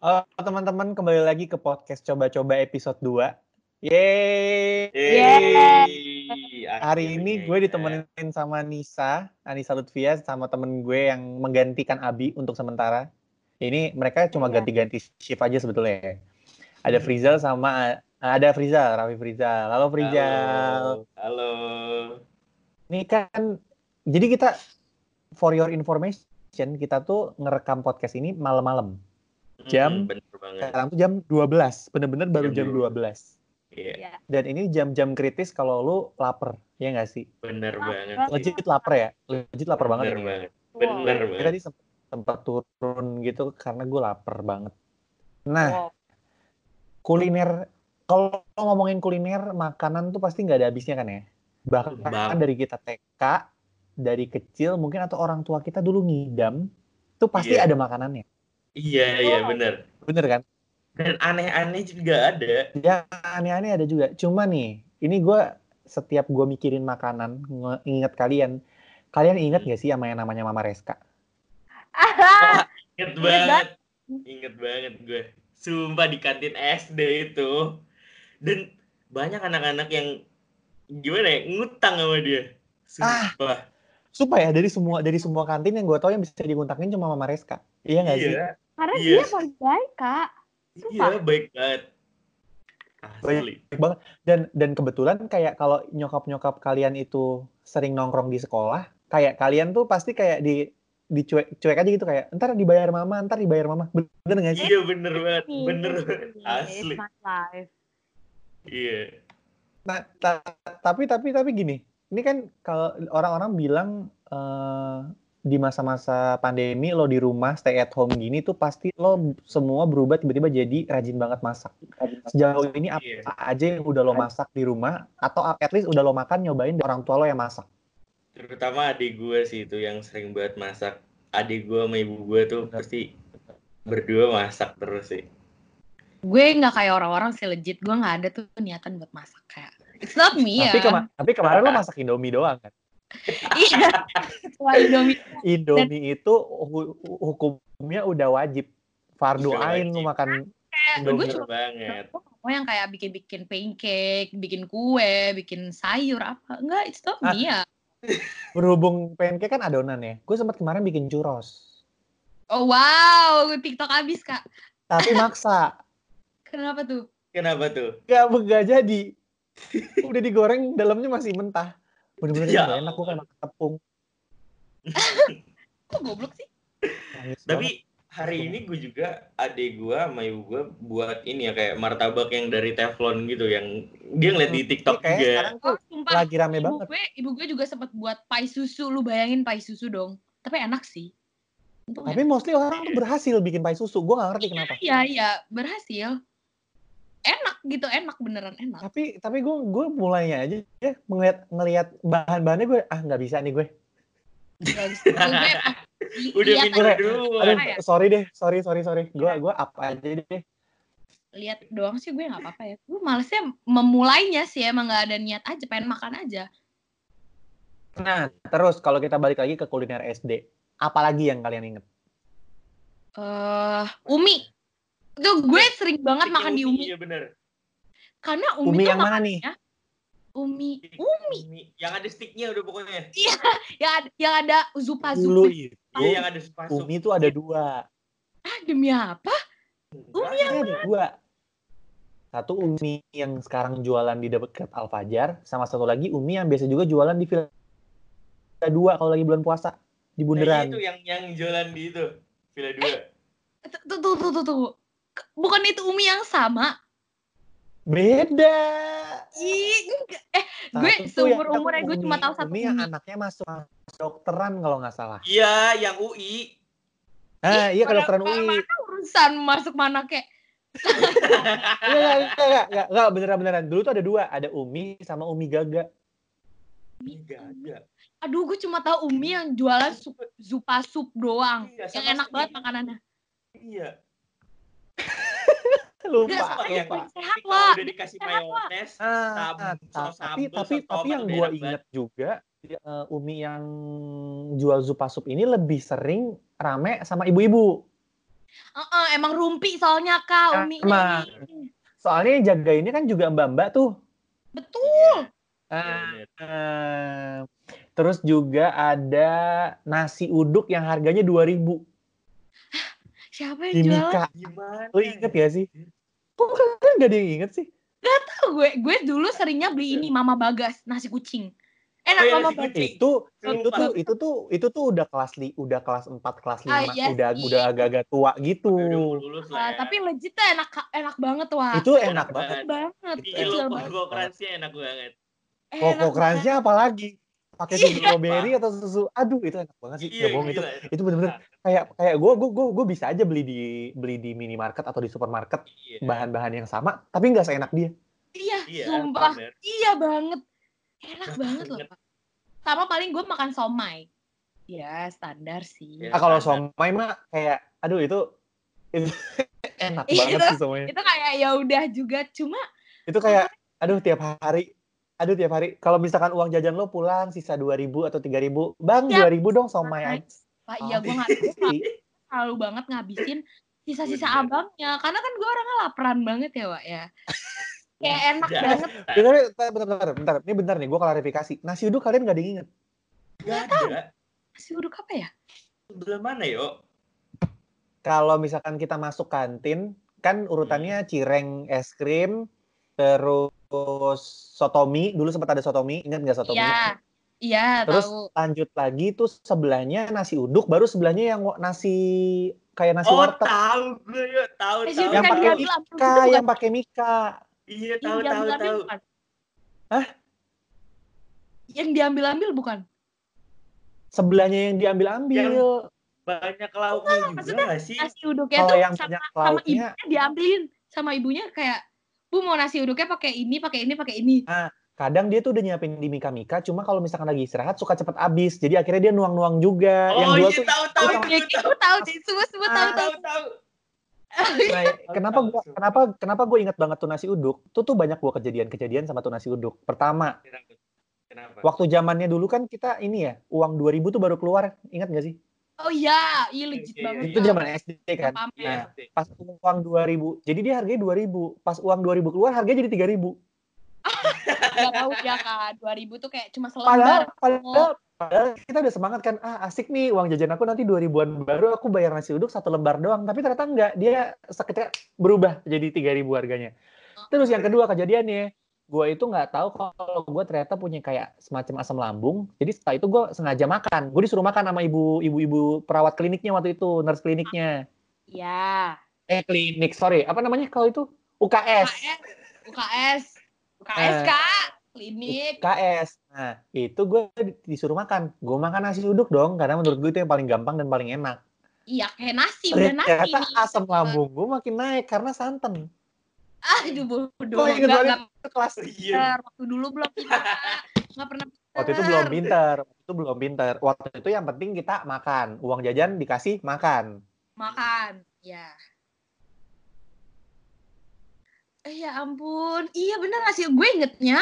Halo teman-teman, kembali lagi ke podcast Coba-Coba episode 2. Yeay! Yeay. Hari ini gue ditemenin sama Nisa, Anissa Lutfia, sama temen gue yang menggantikan Abi untuk sementara. Ini mereka cuma Iya. ganti-ganti shift aja sebetulnya ya. Ada Frizal sama ada Frizal, Raffi Frizal. Halo Frizal. Halo. Halo. Ini kan jadi kita for your information kita tuh ngerekam podcast ini malam-malam. Jam- Hmm. Sekarang tuh jam 12, bener-bener baru Jam jam 12. Iya, Iya. Dan ini jam-jam kritis kalau lu lapar, ya nggak sih? bener banget. sih. Legit lapar ya? Legit lapar banget Bener ini. ya. banget. Bener banget. tadi turun gitu karena gue lapar banget. Nah, Wow. kuliner, kalau ngomongin kuliner, makanan tuh pasti nggak ada habisnya kan ya? Bahkan Bang. dari kita TK, dari kecil mungkin atau orang tua kita dulu ngidam, tuh pasti Iya. ada makanannya. Iya, iya bener. Bener kan? Dan aneh-aneh juga ada. Ya aneh-aneh ada juga. Cuma nih, ini gue setiap gue mikirin makanan, nge- inget kalian. Kalian inget gak sih sama yang namanya Mama Reska? Ingat Ingat banget. Ingat banget gue. Sumpah di kantin SD itu. Dan banyak anak-anak yang gimana ya, ngutang sama dia. Ah, Sumpah. Sumpah ya, dari semua dari semua kantin yang gue tahu yang bisa diguntakin cuma Mama Reska. Iya gak sih? iya. Karena Iya. dia paling baik, Kak. Iya, baik banget. Asli. Baik banget. Dan dan kebetulan kayak kalau nyokap-nyokap kalian itu sering nongkrong di sekolah, kayak kalian tuh pasti kayak di dicuek cuek aja gitu kayak ntar dibayar mama ntar dibayar mama bener gak sih Iya bener banget, bener It's banget. Asli. Iya. Nah, ta- tapi tapi tapi gini, ini kan kalau orang-orang bilang eh, di masa-masa pandemi lo di rumah stay at home gini tuh pasti lo semua berubah tiba-tiba jadi rajin banget masak. Sejauh ini apa Iya. aja yang udah lo masak di rumah atau at least udah lo makan nyobain dari orang tua lo yang masak? Terutama adik gue sih itu yang sering banget masak. Adik gue sama ibu gue tuh Bener. pasti berdua masak terus sih. Gue nggak kayak orang-orang sih legit. Gue nggak ada tuh niatan buat masak kayak. It's not me ya. Tapi kema- tapi kemarin lo masak Indomie doang kan? Iya. Indomie. Indomie itu hu- hu- hukumnya udah wajib. Fardu ain lo wajib. makan gue Indomie. cuma Bener banget. mau yang kayak bikin-bikin pancake, bikin kue, bikin sayur apa. Enggak, not Ah. ya. Berhubung pancake kan adonan ya. Gue sempat kemarin bikin churros. Oh wow, TikTok abis, Kak. Tapi maksa. Kenapa tuh? Kenapa tuh? Gak, gak jadi. Udah digoreng, dalamnya masih mentah. Bener-bener Ya gak enak, gue kayak makan tepung. Kok goblok sih? Nangis banget. Tapi hari ini gue juga adik gue sama ibu gue buat ini ya kayak martabak yang dari teflon gitu yang dia ngeliat di TikTok Ini kayak juga. sekarang tuh Oh, sumpah. lagi rame ibu banget. gue, ibu gue juga sempat buat pai susu. Lu bayangin pai susu dong. Tapi enak sih. Untung Tapi mostly orang tuh berhasil bikin pai susu. Gue gak ngerti kenapa. Iya, iya, berhasil. Gitu, enak beneran enak. Tapi tapi gue gue mulainya aja ya ngeliat ngelihat bahan-bahannya gue ah nggak bisa nih gue. Li- Udah lihat pinter duluan. Aduh, ya? sorry deh, sorry sorry sorry. Gue gue apa aja deh. lihat doang sih gue nggak apa-apa ya. Gue malesnya memulainya sih emang nggak ada niat aja, pengen makan aja. Nah, terus kalau kita balik lagi ke kuliner SD, apalagi yang kalian inget? eh umi. Tuh gue sering banget makan di umi. Iya bener. Karena umi, Umi yang mana nih? makannya Umi. Umi. Yang ada sticknya udah pokoknya. Yang ada, yang ada zupa zupa. itu Iya yang ada spasuk. Umi tuh ada dua. Ah, demi apa? Umi Ini ada dua. Satu Umi yang sekarang jualan di dekat Al Fajar, sama satu lagi Umi yang biasa juga jualan di Villa dua kalau lagi bulan puasa di Nah, bundaran. itu yang yang jualan di itu. Villa 2. Tuh, tuh, tuh, tuh, tuh. Bukan itu umi yang sama? Beda. Ih, enggak. Eh, gue yang seumur-umurnya gue Umi- cuma tahu satu Umi yang Umi. anaknya masuk dokteran kalau nggak salah. Iya, yang UI. Ah, iya kedokteran Mana- UI. Mana urusan masuk mana kek? Enggak, enggak, enggak, enggak, enggak, beneran beneran. Dulu tuh ada dua, ada Umi sama Umi Gaga. Enggak ada. Aduh, gue cuma tahu Umi yang jualan sup, zupa sup doang. Iya, yang enak sih. banget makanannya. Iya. Lupa, lupa. sehat, Wak. udah dikasih mayones, Ah, saus tapi sambal, tapi tapi yang gue inget juga eh, Umi yang jual zupa sup ini lebih sering rame sama ibu-ibu. Heeh, emang rumpi soalnya kak umi Emang. Soalnya yang jaga ini kan juga mbak-mbak tuh. betul bener. eh, terus juga ada nasi uduk yang harganya 2000 siapa yang jualan Mika. Gimana? Lo inget ya sih? Kok kalian gak ada yang inget sih? Tahu gue gue dulu seringnya beli ini mama bagas nasi kucing enak Oh, iya, mama bagas kucing. Itu itu tuh itu tuh itu tuh udah kelas li, udah kelas 4, kelas 5, Ah, iya udah sih. udah agak-agak tua gitu. Lulus Ah, lah ya. tapi legit tuh enak enak banget wah Itu enak Enak banget. enak banget kecil lo banget kok crunchnya enak banget. enak Koko crunchnya apalagi pakai Iya. susu strawberry atau susu aduh itu enak banget sih Iya, bohong itu gila. itu bener-bener kayak kayak gue gue gue gue bisa aja beli di beli di minimarket atau di supermarket Iya. bahan-bahan yang sama tapi nggak seenak dia iya Iya, sumpah bener. iya banget enak banget loh banget. sama paling gue makan somai ya standar sih Ya. ah kalau somai mah kayak aduh itu itu enak Iya, banget itu- sih somai itu kayak ya udah juga cuma itu kayak aduh tiap hari aduh tiap hari kalau misalkan uang jajan lo pulang sisa 2000 atau 3000 bang Ya. 2000 dong somai aja Pak, iya gue selalu banget ngabisin sisa-sisa abangnya karena kan gue orangnya laparan banget ya Wak ya kayak enak banget bentar, bentar, bentar, bentar, bentar. Ini bentar nih, gue klarifikasi. Nasi uduk kalian gak diinget? Gak ada. nasi uduk apa ya Sebelah mana yo? Kalau misalkan kita masuk kantin, kan Hmm. urutannya cireng es krim, terus sotomi. Dulu sempat ada sotomi, ingat nggak sotomi? iya iya Terus tahu lanjut lagi tuh sebelahnya nasi uduk, baru sebelahnya yang nasi kayak nasi Oh warteg. tahu gue yo, tahu nasi tahu. Yang yang pakai Mika, yang pakai Mika. Iya yang tahu tahu tahu. bukan Hah? yang diambil ambil bukan Sebelahnya yang diambil-ambil. Banyak lauknya juga maksudnya gak sih? nasi uduknya Kalau tuh yang sama, sama ibunya diambilin sama ibunya kayak bu mau nasi uduknya pakai ini pakai ini pakai ini kadang dia tuh udah nyiapin di Mika Mika, cuma kalau misalkan lagi istirahat suka cepet habis. Jadi akhirnya dia nuang-nuang juga. yang Oh jual iya tuh tahu tahu itu gitu tahu. tahu semua semua tahu Ah, tahu Tahu tahu. Nah, kenapa tahu, gua kenapa kenapa gue ingat banget tuh nasi uduk? Tuh tuh banyak gua kejadian-kejadian sama tuh nasi uduk. Pertama, Kenapa? Kenapa? waktu zamannya dulu kan kita ini ya, uang 2000 tuh baru keluar. Ingat gak sih? Oh iya iya legit Iya, banget. Itu zaman SD kan. Pamer. Iya, Nah, pas uang 2000. Jadi dia harganya 2000. Pas uang 2000 keluar harganya jadi 3000. Gak tahu ya kak 2000 tuh kayak cuma Padahal selembar padahal padahal kita udah semangat kan. Ah, asik nih uang jajan aku nanti 2000-an baru aku bayar nasi uduk satu lembar doang. Tapi ternyata enggak. Dia seketika berubah jadi 3000 harganya. Terus yang kedua kejadiannya, gue itu nggak tahu kalau gue ternyata punya kayak semacam asam lambung. Jadi setelah itu gue sengaja makan. Gue disuruh makan sama ibu ibu-ibu perawat kliniknya waktu itu, nurse kliniknya. ya Eh klinik, sorry, apa namanya kalau itu? UKS. UKS UKS UKS Eh. kak klinik UKS. Nah itu gue disuruh makan. Gue makan nasi uduk dong, karena menurut gue itu yang paling gampang dan paling enak. iya kayak nasi udah nasi Ternyata asam lambung gue makin naik karena santan. Aduh bodoh. Gue inget nggak banget. nggak kelas. Iya. waktu dulu belum pinter nggak pernah Waktu itu belum pinter, waktu itu belum pinter. Waktu itu yang penting kita makan, uang jajan dikasih makan. makan ya eh ya ampun. Iya bener nasi gue ingetnya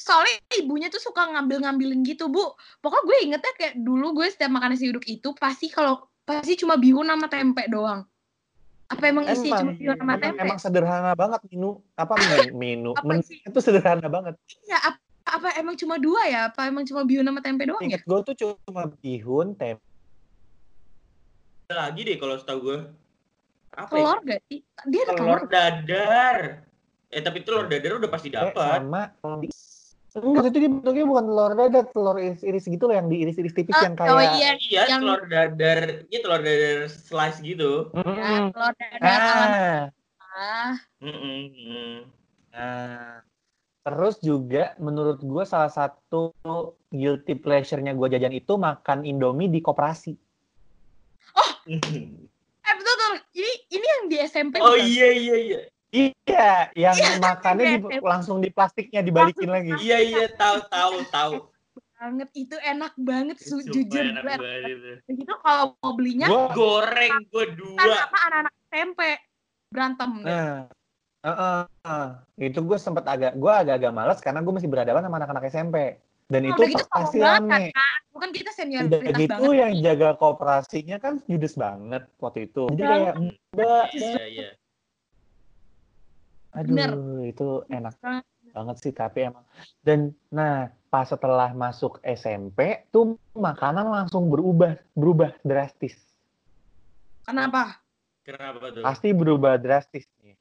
soalnya ibunya tuh suka ngambil-ngambilin gitu bu. Pokoknya gue ingetnya kayak dulu gue setiap makan nasi uduk itu pasti kalau pasti cuma bihun sama tempe doang apa emang isi cuma bihun sama tempe? emang sederhana banget menu apa menu, menu itu sederhana banget. ya apa, apa emang cuma dua ya? Apa emang cuma bihun sama tempe doang ya? Ingat gue tuh cuma bihun, tempe, Ada lagi deh kalau setahu gue. Apa ya? telur gak sih? Dia ada telur Telur. dadar. Eh tapi telur dadar udah pasti dapat. sama enggak itu dia bentuknya bukan telur dadar, telur iris-iris gitu loh yang diiris-iris tipis Oh, yang kayak oh iya Iya, Yang- telur dadar. Iya telur dadar slice gitu. ya, Mm-mm. telur dadar ah Mm-mm, mm. nah. Terus juga menurut gue salah satu guilty pleasure-nya gue jajan itu makan Indomie di koperasi. eh betul betul ini ini yang di SMP oh bukan? iya iya iya. Iya, yang makannya di- langsung di plastiknya dibalikin lagi. Iya iya tahu tahu tahu. banget itu enak banget su- Sumpah jujur enak banget itu. itu kalau mau belinya Gua, Goreng gue kan dua. sama anak-anak SMP berantem nah, uh, uh, uh. itu gue sempet agak, gue agak-agak males karena gue masih berhadapan sama anak-anak SMP. Dan Nah, itu udah gitu pasti kan, rame. Kak. Bukan kita Udah senioritas gitu banget. yang jaga kooperasinya kan judes banget waktu itu. Jadi kayak mbak, Iya, iya. Aduh Bener. itu enak Banget. banget sih tapi emang. Dan nah pas setelah masuk SMP tuh makanan langsung berubah berubah drastis. Kenapa? Kenapa tuh? Pasti berubah drastis nih.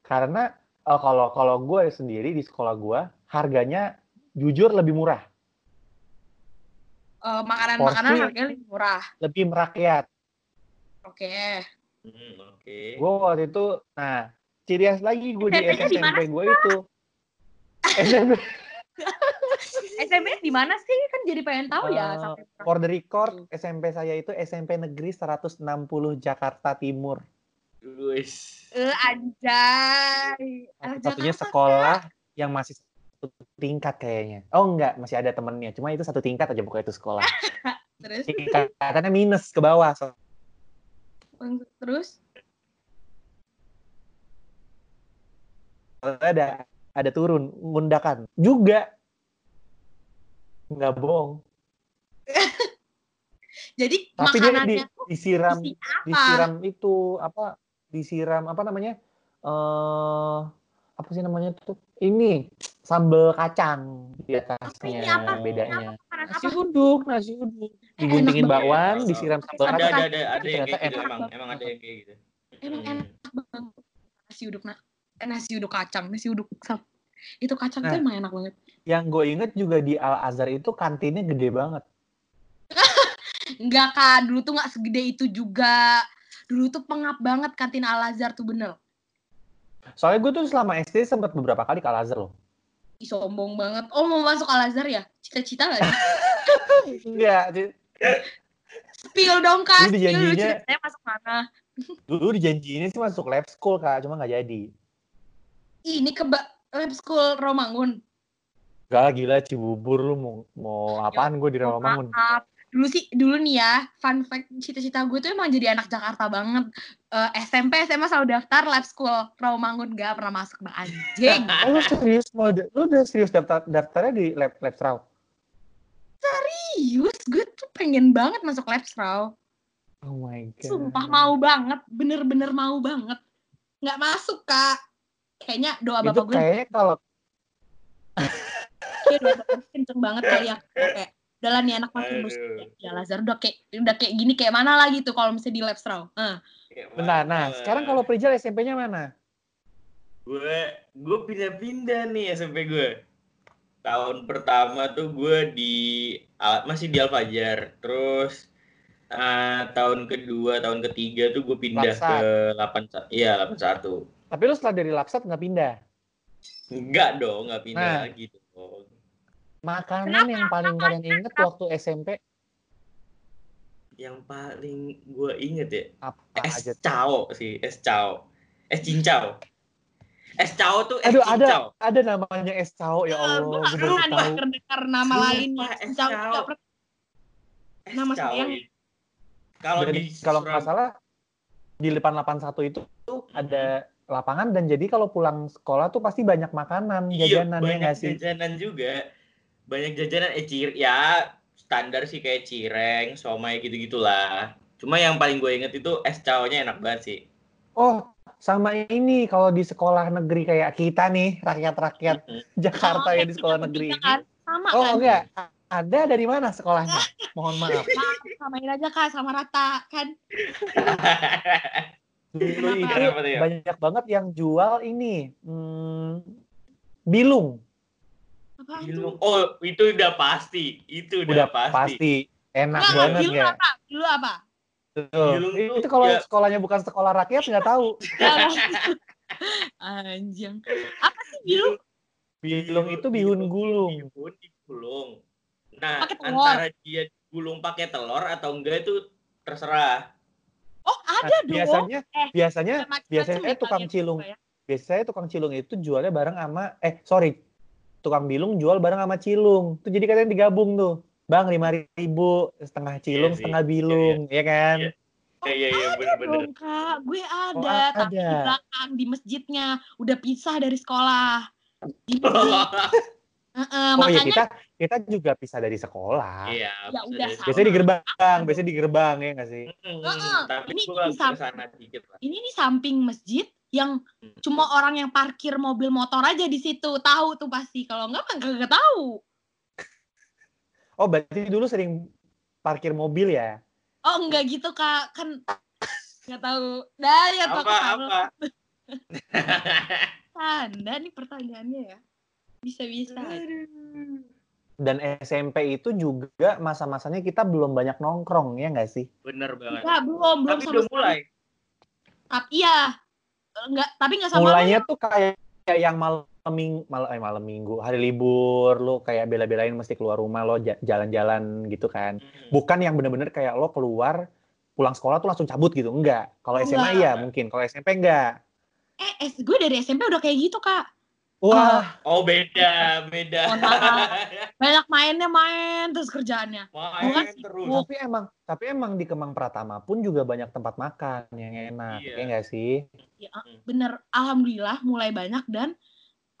Karena eh, kalau kalau gue sendiri di sekolah gue harganya jujur lebih murah, Eh, Makanan-makanan Porsi- harganya lebih murah. lebih merakyat. Oke. Hmm, Oke. Gue waktu itu, nah ciri khas lagi gue di SMP gue itu. SMP SMP di mana sih? Kan jadi pengen tahu ya. Eh, sampai for the record, SMP saya itu SMP Negeri 160 Jakarta Timur. Wis. Eh, anjay. Anak Satu-satunya Jakarta, sekolah yang masih satu tingkat kayaknya. Oh enggak, masih ada temennya. Cuma itu satu tingkat aja pokoknya itu sekolah. Terus, Tingkatannya minus ke bawah. So- terus. Ada ada turun ngundakan juga nggak bohong Jadi tapi dia di, disiram isi apa? disiram itu apa disiram apa namanya eh apa sih namanya tuh ini sambal kacang di atasnya Ini apa? bedanya Makanan nasi apa? uduk nasi uduk Eh, diguntingin bakwan disiram sambal Ada kacang ada ada ada yang kayak gitu emang emang ada yang kayak gitu. Emang Hmm. enak banget nasi uduk nak. Nasi uduk kacang, nasi uduk. Itu kacang tuh Nah. emang enak banget. yang gue inget juga di Al Azhar itu kantinnya gede banget Enggak kak, dulu tuh nggak segede itu juga. Dulu tuh pengap banget kantin Al Azhar tuh bener. soalnya gue tuh selama SD sempat beberapa kali ke Al Azhar loh Ih, sombong banget. Oh mau masuk Al Azhar ya? Cita-cita gak sih? enggak Spill dong kak, Dulu spill dulu dijanjinya- ceritanya masuk mana? dulu dijanjiinnya sih masuk lab school kak cuma nggak jadi Ini ke lab school Romangun. Gak gila Cibubur lu mau mau apaan gue di Rawamangun. Maaf. Dulu sih, dulu nih ya, fun fact, cita-cita gue tuh emang jadi anak Jakarta banget. Eh, SMP, SMA selalu daftar lab school Rawamangun, gak pernah masuk, bang anjing. Oh, lu serius mau lu udah serius daftar daftarnya di lab lab Strau? Serius, gue tuh pengen banget masuk lab Raw. Oh my god. Sumpah mau banget, bener-bener mau banget. Nggak masuk, Kak. Kayaknya doa Itu bapak gue kayaknya kalau kayak doa bapak kenceng banget kali ya. Kayak, udah lah nih anak makin. Aduh. Ya, Lazar udah kayak udah kayak gini kayak mana lagi tuh kalau misalnya di lab Raw. Eh. Kayak benar. Nah, sekarang kalau Prijal SMP-nya mana? gue gue pindah-pindah nih SMP gue tahun pertama tuh gue di masih di Alfajar terus ah, tahun kedua tahun ketiga tuh gue pindah Lapsat. ke 8 iya 81 Tapi lu setelah dari Lapsat nggak pindah. enggak dong nggak pindah Nah. lagi dong Makanan yang paling kalian inget waktu SMP yang paling gue inget ya apa es aja? cao sih es cao es cincau es cao tuh es Aduh, ada cincau ada namanya es cao ya Allah, gue gak pernah tahu. denger dengar nama lainnya. es cao. Nama cao sayang. itu. kalau di kalau nggak salah di depan 81 itu tuh ada lapangan dan jadi kalau pulang sekolah tuh pasti banyak makanan Iya, jajanan ya banyak nggak sih jajanan juga. Banyak jajanan eh cir ya standar sih kayak cireng, somai gitu-gitulah. Cuma yang paling gue inget itu es cao-nya enak banget sih. oh sama ini kalau di sekolah negeri kayak kita nih rakyat-rakyat Mm. Jakarta Oh, ya di sekolah negeri kan? Sama oh kan? enggak ada dari mana sekolahnya mohon maaf Nah, samain aja kak sama rata kan. dulu itu ya? banyak banget yang jual ini hmm, bilung Apaan Bilung. Oh, itu udah pasti. Itu udah, udah pasti. pasti, enak Nggak, banget dulu ya apa? Dulu apa? Tuh. Bilung tuh itu kalau ya- sekolahnya bukan sekolah rakyat nggak tahu Anjing. Apa sih bilu? bilung itu bihun gulung Bihun digulung. Nah, antara dia gulung pakai telur atau enggak itu terserah. Oh ada Nah, dong. biasanya Eh, biasanya biasanya ya tukang cilung ya. biasanya tukang cilung itu jualnya bareng sama eh sorry tukang bilung jual bareng sama cilung tuh jadi kalian digabung tuh bang lima ribu setengah cilung sih. setengah Iya, bilung ya kan Iya. Iya, iya, iya, Ada bener-bener. dong kak, gue ada, Oh, tapi di ada. belakang di masjidnya udah pisah dari sekolah. Di masjid. Heeh, Oh iya makanya kita kita juga pisah dari sekolah. Iya. Ya udah, bisa sama. Biasanya di gerbang, biasanya di gerbang ya nggak sih? Hmm, Heeh, tapi ini dikit lah. ini nih samping masjid yang Hmm. cuma orang yang parkir mobil motor aja di situ tahu tuh pasti kalau enggak mah kagak tahu Oh berarti dulu sering parkir mobil ya? oh enggak gitu kak kan nggak tahu dah ya apa apa? anda nih pertanyaannya ya bisa bisa Dan SMP itu juga masa-masanya kita belum banyak nongkrong ya nggak sih? Bener banget. Enggak, belum belum Tapi sama udah sekali. mulai. Tapi iya enggak tapi enggak sama Mulainya tuh kayak kayak yang malam ming malam eh, malam minggu hari libur lo kayak bela-belain mesti keluar rumah lo ja- jalan-jalan gitu kan. Hmm. Bukan yang bener-bener kayak lo keluar pulang sekolah tuh langsung cabut gitu enggak. Kalau SMA iya mungkin, kalau SMP enggak. eh S- gue dari SMP udah kayak gitu kak Wah, Oh beda, beda. Banyak mainnya main terus kerjaannya Bukan Main sih. terus. tapi emang tapi emang di Kemang Pratama pun juga banyak tempat makan yang enak, Iya. ya enggak sih? ya, bener alhamdulillah mulai banyak dan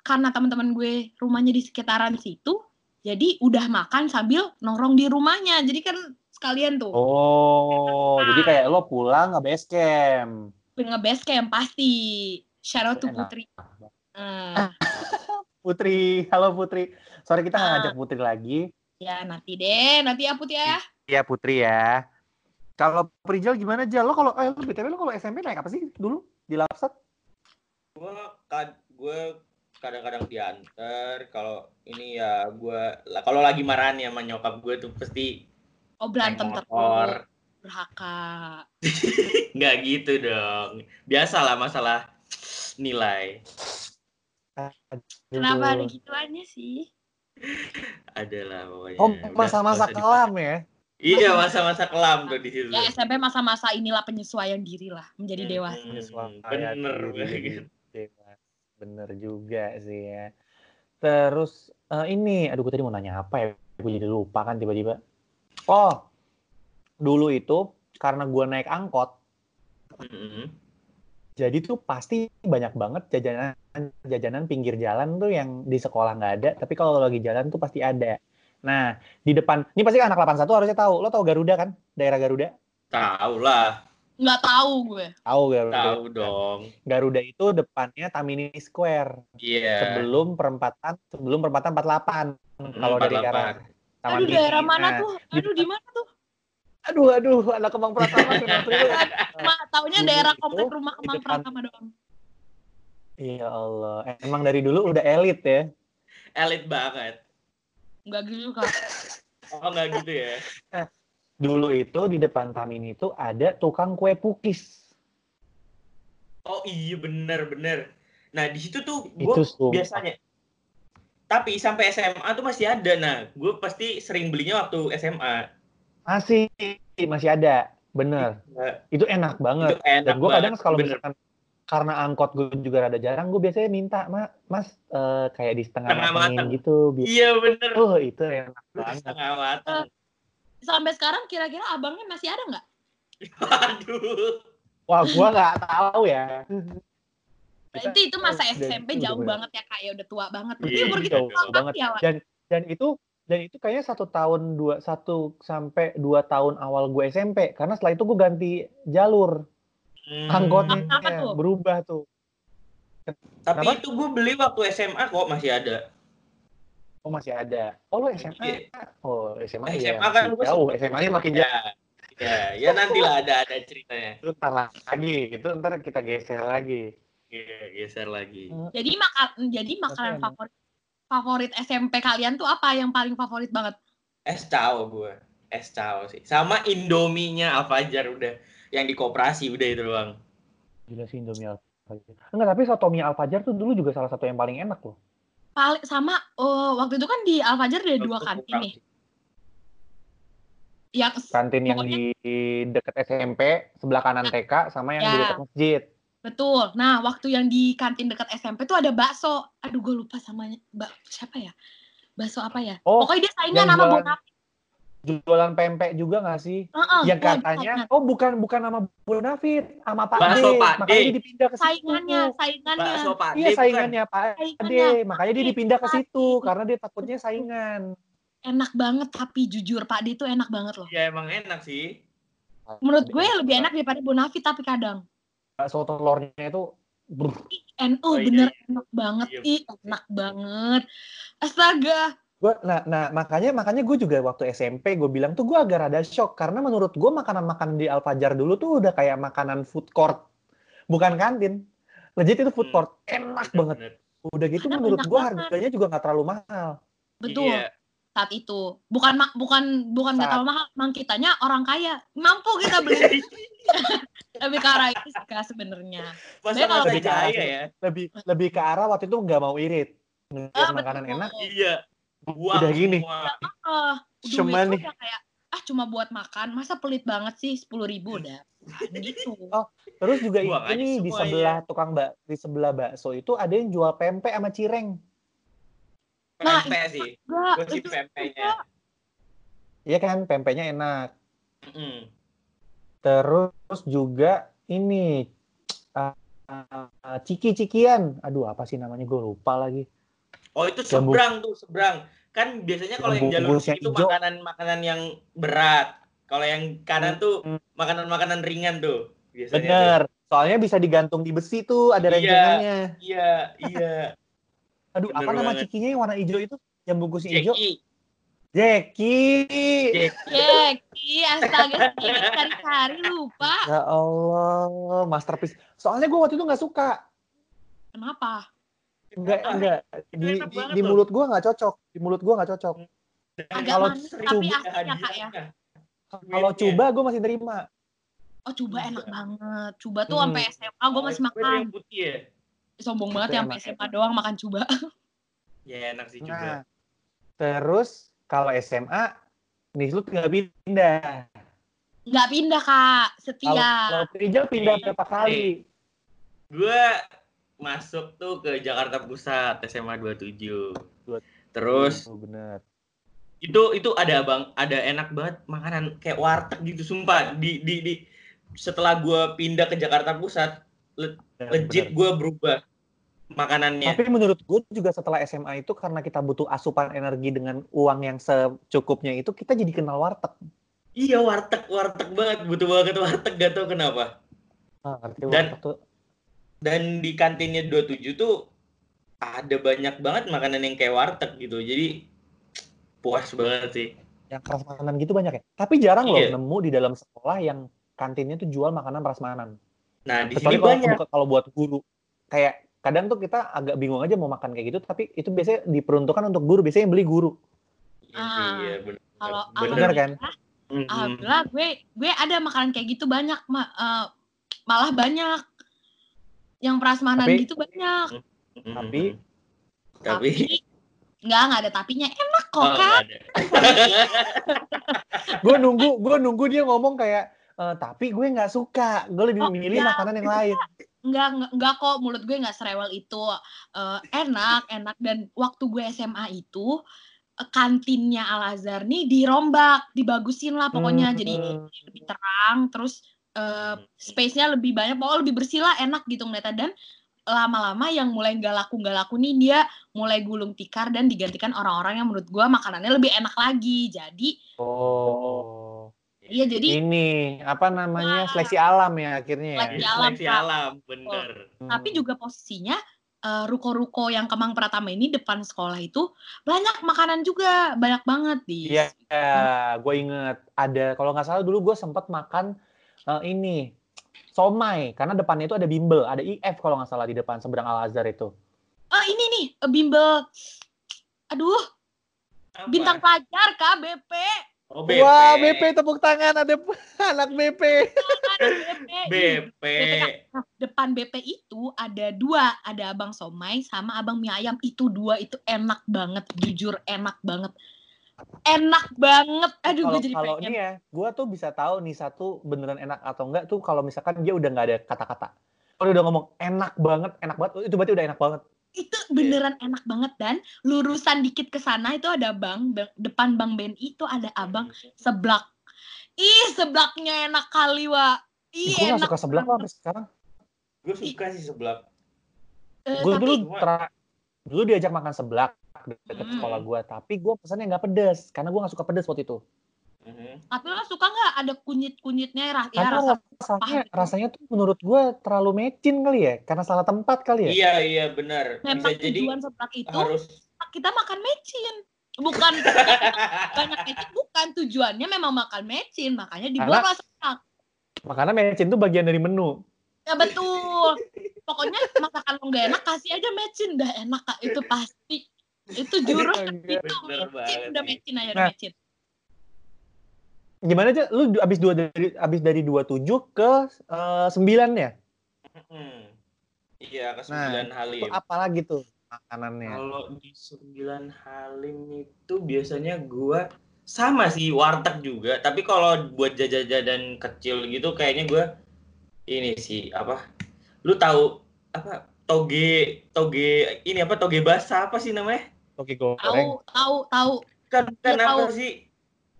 karena teman-teman gue rumahnya di sekitaran situ jadi udah makan sambil nongkrong di rumahnya jadi kan sekalian tuh Oh, jadi kayak lo pulang ke base camp. nge-base camp pasti shout out to Enak. Putri Eh, Putri, halo Putri. Sorry kita nggak Ah. ngajak Putri lagi. ya nanti deh nanti ya Putri ya Iya Putri ya. Kalau Prijal gimana Jal? Lo kalau eh lo BTW lo kalau SMP naik apa sih dulu di Lapsat? gue kad gue kadang-kadang diantar kalau ini ya gue kalau lagi marahan ya sama nyokap gue tuh pasti oh berantem terus berhaka nggak gitu dong biasa lah masalah nilai kenapa ada gituannya sih adalah pokoknya Oh masa-masa kelam ya? iya masa-masa kelam tuh di situ ya SMP masa-masa inilah penyesuaian diri lah menjadi Hmm, dewasa Penyesuaian bener banget. Bener juga sih ya. Terus eh, ini, aduh gue tadi mau nanya apa ya? Gue jadi lupa kan tiba-tiba. Oh, dulu itu karena gue naik angkot, Mm-mm. Jadi tuh pasti banyak banget jajanan jajanan pinggir jalan tuh yang di sekolah nggak ada, tapi kalau lagi jalan tuh pasti ada. Nah, di depan, ini pasti anak 81 harusnya tahu. Lo tahu Garuda kan? Daerah Garuda? tahu lah nggak tahu gue Tahu Garuda. tahu dong Garuda itu depannya Tamini Square. iya sebelum perempatan sebelum perempatan 48 kalau dari 48. arah Taman aduh daerah mana Nah, tuh aduh di mana tuh aduh aduh anak kembang pratama Sunan Tribun. Ma, taunya Dulu daerah komplek rumah di Kemang depan- Pratama doang. Iya Allah emang dari dulu udah elit ya? Elit banget. Nggak gitu kak oh nggak gitu ya? Dulu itu di depan Tamini itu ada tukang kue pukis. Oh iya bener bener. Nah di situ tuh gue biasanya tapi sampai SMA tuh masih ada. Nah gue pasti sering belinya waktu SMA masih masih ada. Bener. Nah, itu enak banget. Itu enak dan gue kadang kalau misalkan karena angkot gue juga rada jarang gue biasanya minta Ma, mas eh, kayak di setengah mateng. gitu. Biar iya bener. Oh itu enak banget. setengah matang sampai sekarang kira-kira abangnya masih ada nggak? Aduh wah gue nggak tahu ya. Berarti itu masa SMP jauh banget ya kak ya? Udah tua banget. Berarti Iya, umur kita jauh tua banget. ya dan dan itu dan itu kayaknya satu tahun dua satu sampai dua tahun awal gue SMP karena setelah itu gue ganti jalur. Hmm. angkotnya Apa tuh? berubah tuh. Tapi Kenapa? itu gue beli waktu SMA kok masih ada. Oh masih ada. Oh lo SMA Iya. oh SMA Eh, ya SMA kan makin gue jauh sempet- SMA nya makin jauh. ya ya ya nantilah ada ada ceritanya. Itu ntar lagi. Itu ntar kita geser lagi. Iya, geser lagi. Jadi makan jadi makanan favorit favorit SMP kalian tuh apa yang paling favorit banget? Es cao gue es cao sih. Sama indominya Alfajar udah. Yang di koperasi udah itu doang. Gila sih Indomie Alfajar. Enggak tapi soto mie Alfajar tuh dulu juga salah satu yang paling enak loh. Paling sama oh, waktu itu kan di Alfajar ada dua kantin nih yang kantin yang di deket SMP sebelah kanan TK sama yang di Ya. dekat masjid betul nah waktu yang di kantin dekat SMP tuh ada bakso aduh gue lupa samanya mbak siapa ya bakso apa ya Oh, pokoknya dia saingan yang sama jualan- pempek juga nggak sih? Heeh, yang gua katanya, ingat. oh bukan bukan nama Bu Nafit, sama Pak Bakso D. Pak. Makanya dia dipindah ke situ. saingannya, saingannya. Bakso Pak Iya bukan? saingannya Pak. Saingannya. Makanya dia dipindah ke situ karena dia takutnya saingan. Enak banget tapi jujur Pak D itu enak banget loh. Ya emang enak sih. Menurut gue lebih enak daripada Bonafit tapi kadang. Bakso telurnya itu brr, NU Oh, iya, bener iya. enak banget, Iya, ih enak banget. Astaga, Gua, nah, nah makanya makanya gue juga waktu SMP gue bilang tuh gue agak rada shock karena menurut gue makanan-makanan di Al Fajar dulu tuh udah kayak makanan food court bukan kantin legit itu food Hmm. court enak banget Bener. udah gitu Karena menurut gue harganya juga nggak terlalu mahal betul Iya. saat itu. Bukan bukan bukan nggak terlalu mahal, emang kitanya orang kaya, mampu kita beli. lebih ke arah itu sih, sebenarnya. Kalau lebih ke arah- ya? lebih lebih ke arah waktu itu nggak mau irit ngeliat Ah, makanan betul. enak Iya. Buang Udah gini. semua. Oh, Cuma duit nih. kayak ah cuma buat makan, masa pelit banget sih sepuluh ribu udah gitu. Oh, terus juga Buang ini di sebelah tukang bak di sebelah bakso itu ada yang jual pempek sama cireng Nah, Pempek sih. Gue sih pempeknya. Iya kan pempeknya enak Mm. Terus juga ini uh, uh, ciki-cikian. Aduh, apa sih namanya? Gue lupa lagi. Oh itu seberang tuh seberang. Kan biasanya kalau Yang jalur itu makanan-makanan yang berat. Kalau yang kanan tuh Hmm. makanan-makanan ringan tuh. Biasanya Bener. Soalnya bisa digantung di besi tuh, ada Iya. rencengannya. tuh. Iya, iya. Aduh, Bener apa nama banget. cikinya yang warna hijau itu? Yang bungkusnya hijau? Jeki. Jeki. Jeki. Astaga cari-cari lupa. Ya Allah, masterpiece. Soalnya gue waktu itu nggak suka. Kenapa? Enggak, enggak. Di, di, di mulut gue nggak cocok. Di mulut gue nggak cocok. Agak kalau manis tapi juga asli ya kak ya. Kalau coba gue masih terima. Oh coba enak banget. Coba tuh Hmm. sampai SMA gue masih makan. putih ya? Sombong banget ya sampai. SMA doang makan coba. Ya enak sih Nah, juga. terus kalau SMA, nih lu tinggal pindah. Nggak pindah kak, setia. kalau Prijal pindah Nih, berapa kali? Gue masuk tuh ke Jakarta Pusat SMA 27. Dua- Terus Oh, bener. itu itu ada bang ada enak banget makanan kayak warteg gitu sumpah di di di setelah gue pindah ke Jakarta Pusat le- Ya, legit gue berubah makanannya Tapi menurut gue juga setelah SMA itu karena kita butuh asupan energi dengan uang yang secukupnya itu kita jadi kenal warteg. iya warteg warteg banget butuh banget warteg gak tau kenapa Ah, ngerti Dan- warteg tuh. dan di kantinnya 27 tuh ada banyak banget makanan yang kayak warteg gitu jadi puas banget sih Yang prasmanan gitu banyak ya. Tapi jarang loh Iya. nemu di dalam sekolah yang kantinnya tuh jual makanan prasmanan. nah di Kecuali sini kalau, banyak kalau buat guru. Kayak kadang tuh kita agak bingung aja mau makan kayak gitu, tapi itu biasanya diperuntukkan untuk guru. Biasanya yang beli guru. Ah, iya bener Kalau Bener kan? alhamdulillah, gue gue ada makanan kayak gitu banyak ma- eh, malah banyak yang prasmanan Tapi- gitu banyak. Tapi tapi nggak nggak ada tapinya enak kok Oh, kan. gue nunggu, gue nunggu dia ngomong kayak, "Eh, tapi gue nggak suka. Gue lebih Oh, milih iya. makanan yang lain. Nggak, nggak, kok mulut gue nggak serewel itu. Eh, enak enak. Dan waktu gue SMA itu eh, kantinnya Al Azhar nih dirombak dibagusin lah pokoknya. Hmm. jadi lebih terang terus eh, space-nya lebih banyak. Pokoknya lebih bersih lah enak gitu ngeliatnya. Dan lama-lama yang mulai nggak laku nggak laku nih dia mulai gulung tikar dan digantikan orang-orang yang menurut gue makanannya lebih enak lagi. Jadi Oh, iya jadi ini apa namanya Wah. seleksi alam ya akhirnya ya. Seleksi alam, Seleksi alam bener. Tapi juga posisinya eh, ruko-ruko yang Kemang Pratama ini depan sekolah itu banyak makanan juga banyak banget di Iya, gue inget. Ada kalau nggak salah dulu gue sempat makan eh, ini somai. Karena depannya itu ada bimbel, ada IF kalau nggak salah di depan seberang Al Azhar itu. Oh ini nih bimbel. Aduh. Apa? bintang pelajar kak BP oh, BP. Wah, BP tepuk tangan ada anak BP. Kan, BP BP depan BP itu ada dua ada abang somai sama abang mie ayam itu dua itu enak banget jujur enak banget enak banget aduh Kalau gue jadi kalau pengen ini ya, gue tuh bisa tahu nih satu beneran enak atau enggak tuh kalau misalkan dia udah nggak ada kata-kata. Kalau udah ngomong enak banget, enak banget, itu berarti udah enak banget. Itu beneran enak banget dan lurusan dikit ke sana itu ada bang, depan bang BNI itu ada abang seblak. Ih, seblaknya enak kali, Wak. gue Iya, gak enak. suka banget. sampai sekarang Gue suka sih seblak. Eh, gue tapi dulu tra- dulu diajak makan seblak deket Hmm. sekolah gue tapi gue pesannya nggak pedes karena gue nggak suka pedes waktu itu Mhm. tapi lo suka nggak ada kunyit-kunyitnya ya, ya karena rasa rasanya gitu. rasanya tuh menurut gue terlalu mecin kali ya karena salah tempat kali ya. Iya iya benar. Bisa memang jadi tujuan seblak itu harus kita makan mecin. Bukan banyak mecin bukan. Tujuannya memang makan mecin makanya dibuat Karena- lah seblak. makanya mecin tuh bagian dari menu. Ya betul. Pokoknya masakan lo nggak enak kasih aja mecin. Dah enak kak. Itu pasti. Itu jurus itu Bener mecin banget. udah mecin aja Nah. mecin gimana aja lu abis dua dari abis dari 27 ke eh, 9 ya Mhm. Iya ke Nah, sembilan itu Halim. apa lagi tuh makanannya Kalau di sembilan Halim itu biasanya gua sama sih warteg juga. Tapi kalau buat jajan-jajan kecil gitu kayaknya gua ini sih apa? Lu tahu apa? Toge toge ini apa toge basah apa sih namanya? toge tahu goreng tahu tahu Kan kan Iya, apa tahu. sih?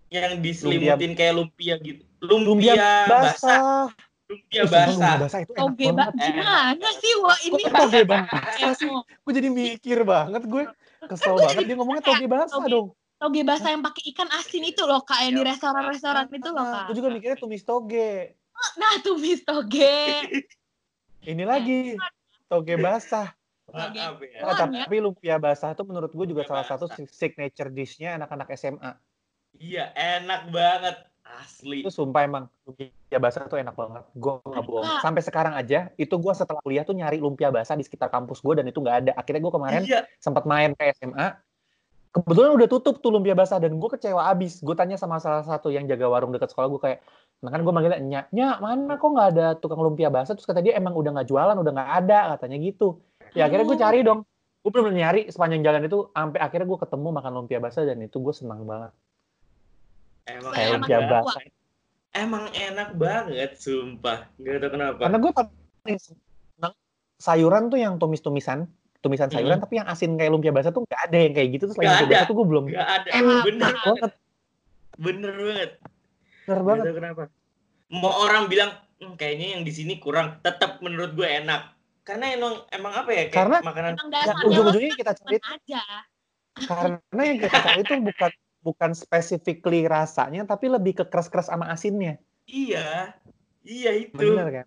Yang diselimutin kayak lumpia gitu. Lumpia, lumpia basah. basah Lumpia Eh, basah. lumpia basah itu enak toge banget ba- gimana sih wah ini Kok toge basah sih gue jadi mikir banget gue kesel banget dia ngomongnya toge basah Toge- dong toge basah yang pakai ikan asin itu loh kak yang di restoran-restoran itu loh kak gue juga mikirnya tumis toge nah tumis toge ini lagi toge basah Maaf ya. Oh, Doang ya. tapi lumpia basah tuh menurut gue juga Lumpia salah satu basah. signature dish-nya anak-anak SMA. Iya, enak banget. Asli. Itu sumpah emang lumpia basah tuh enak banget. Gue nggak bohong. Sampai sekarang aja, itu gue setelah kuliah tuh nyari lumpia basah di sekitar kampus gue dan itu nggak ada. Akhirnya gue kemarin Iya, sempat main ke SMA. Kebetulan udah tutup tuh lumpia basah dan gue kecewa abis. Gue tanya sama salah satu yang jaga warung dekat sekolah gue kayak, nah kan gue manggilnya, nyak, nyak, mana kok nggak ada tukang lumpia basah? Terus kata dia emang udah nggak jualan, udah nggak ada katanya gitu. Ya akhirnya gue cari dong. Gue bener nyari sepanjang jalan itu, sampai akhirnya gue ketemu makan lumpia basah dan itu gue senang banget. Emang Kayak Enak banget. emang enak banget, sumpah. Gak tau kenapa. Karena gue paling senang sayuran tuh yang tumis-tumisan, tumisan sayuran, Hmm. tapi yang asin kayak lumpia basah tuh nggak ada yang kayak gitu. Terus lumpia basah tuh gue belum. Gak ada. Enak bener banget. banget. Bener banget. Bener Gak banget. tau kenapa. Mau orang bilang, "Hmm, kayaknya yang di sini kurang. Tetap menurut gue enak. Karena emang emang apa ya? Kayak Karena- makanan Ya, ujung-ujungnya kita cari aja karena yang kita cari itu bukan bukan specifically rasanya tapi lebih ke keras-keras sama asinnya Iya. Iya itu. bener kan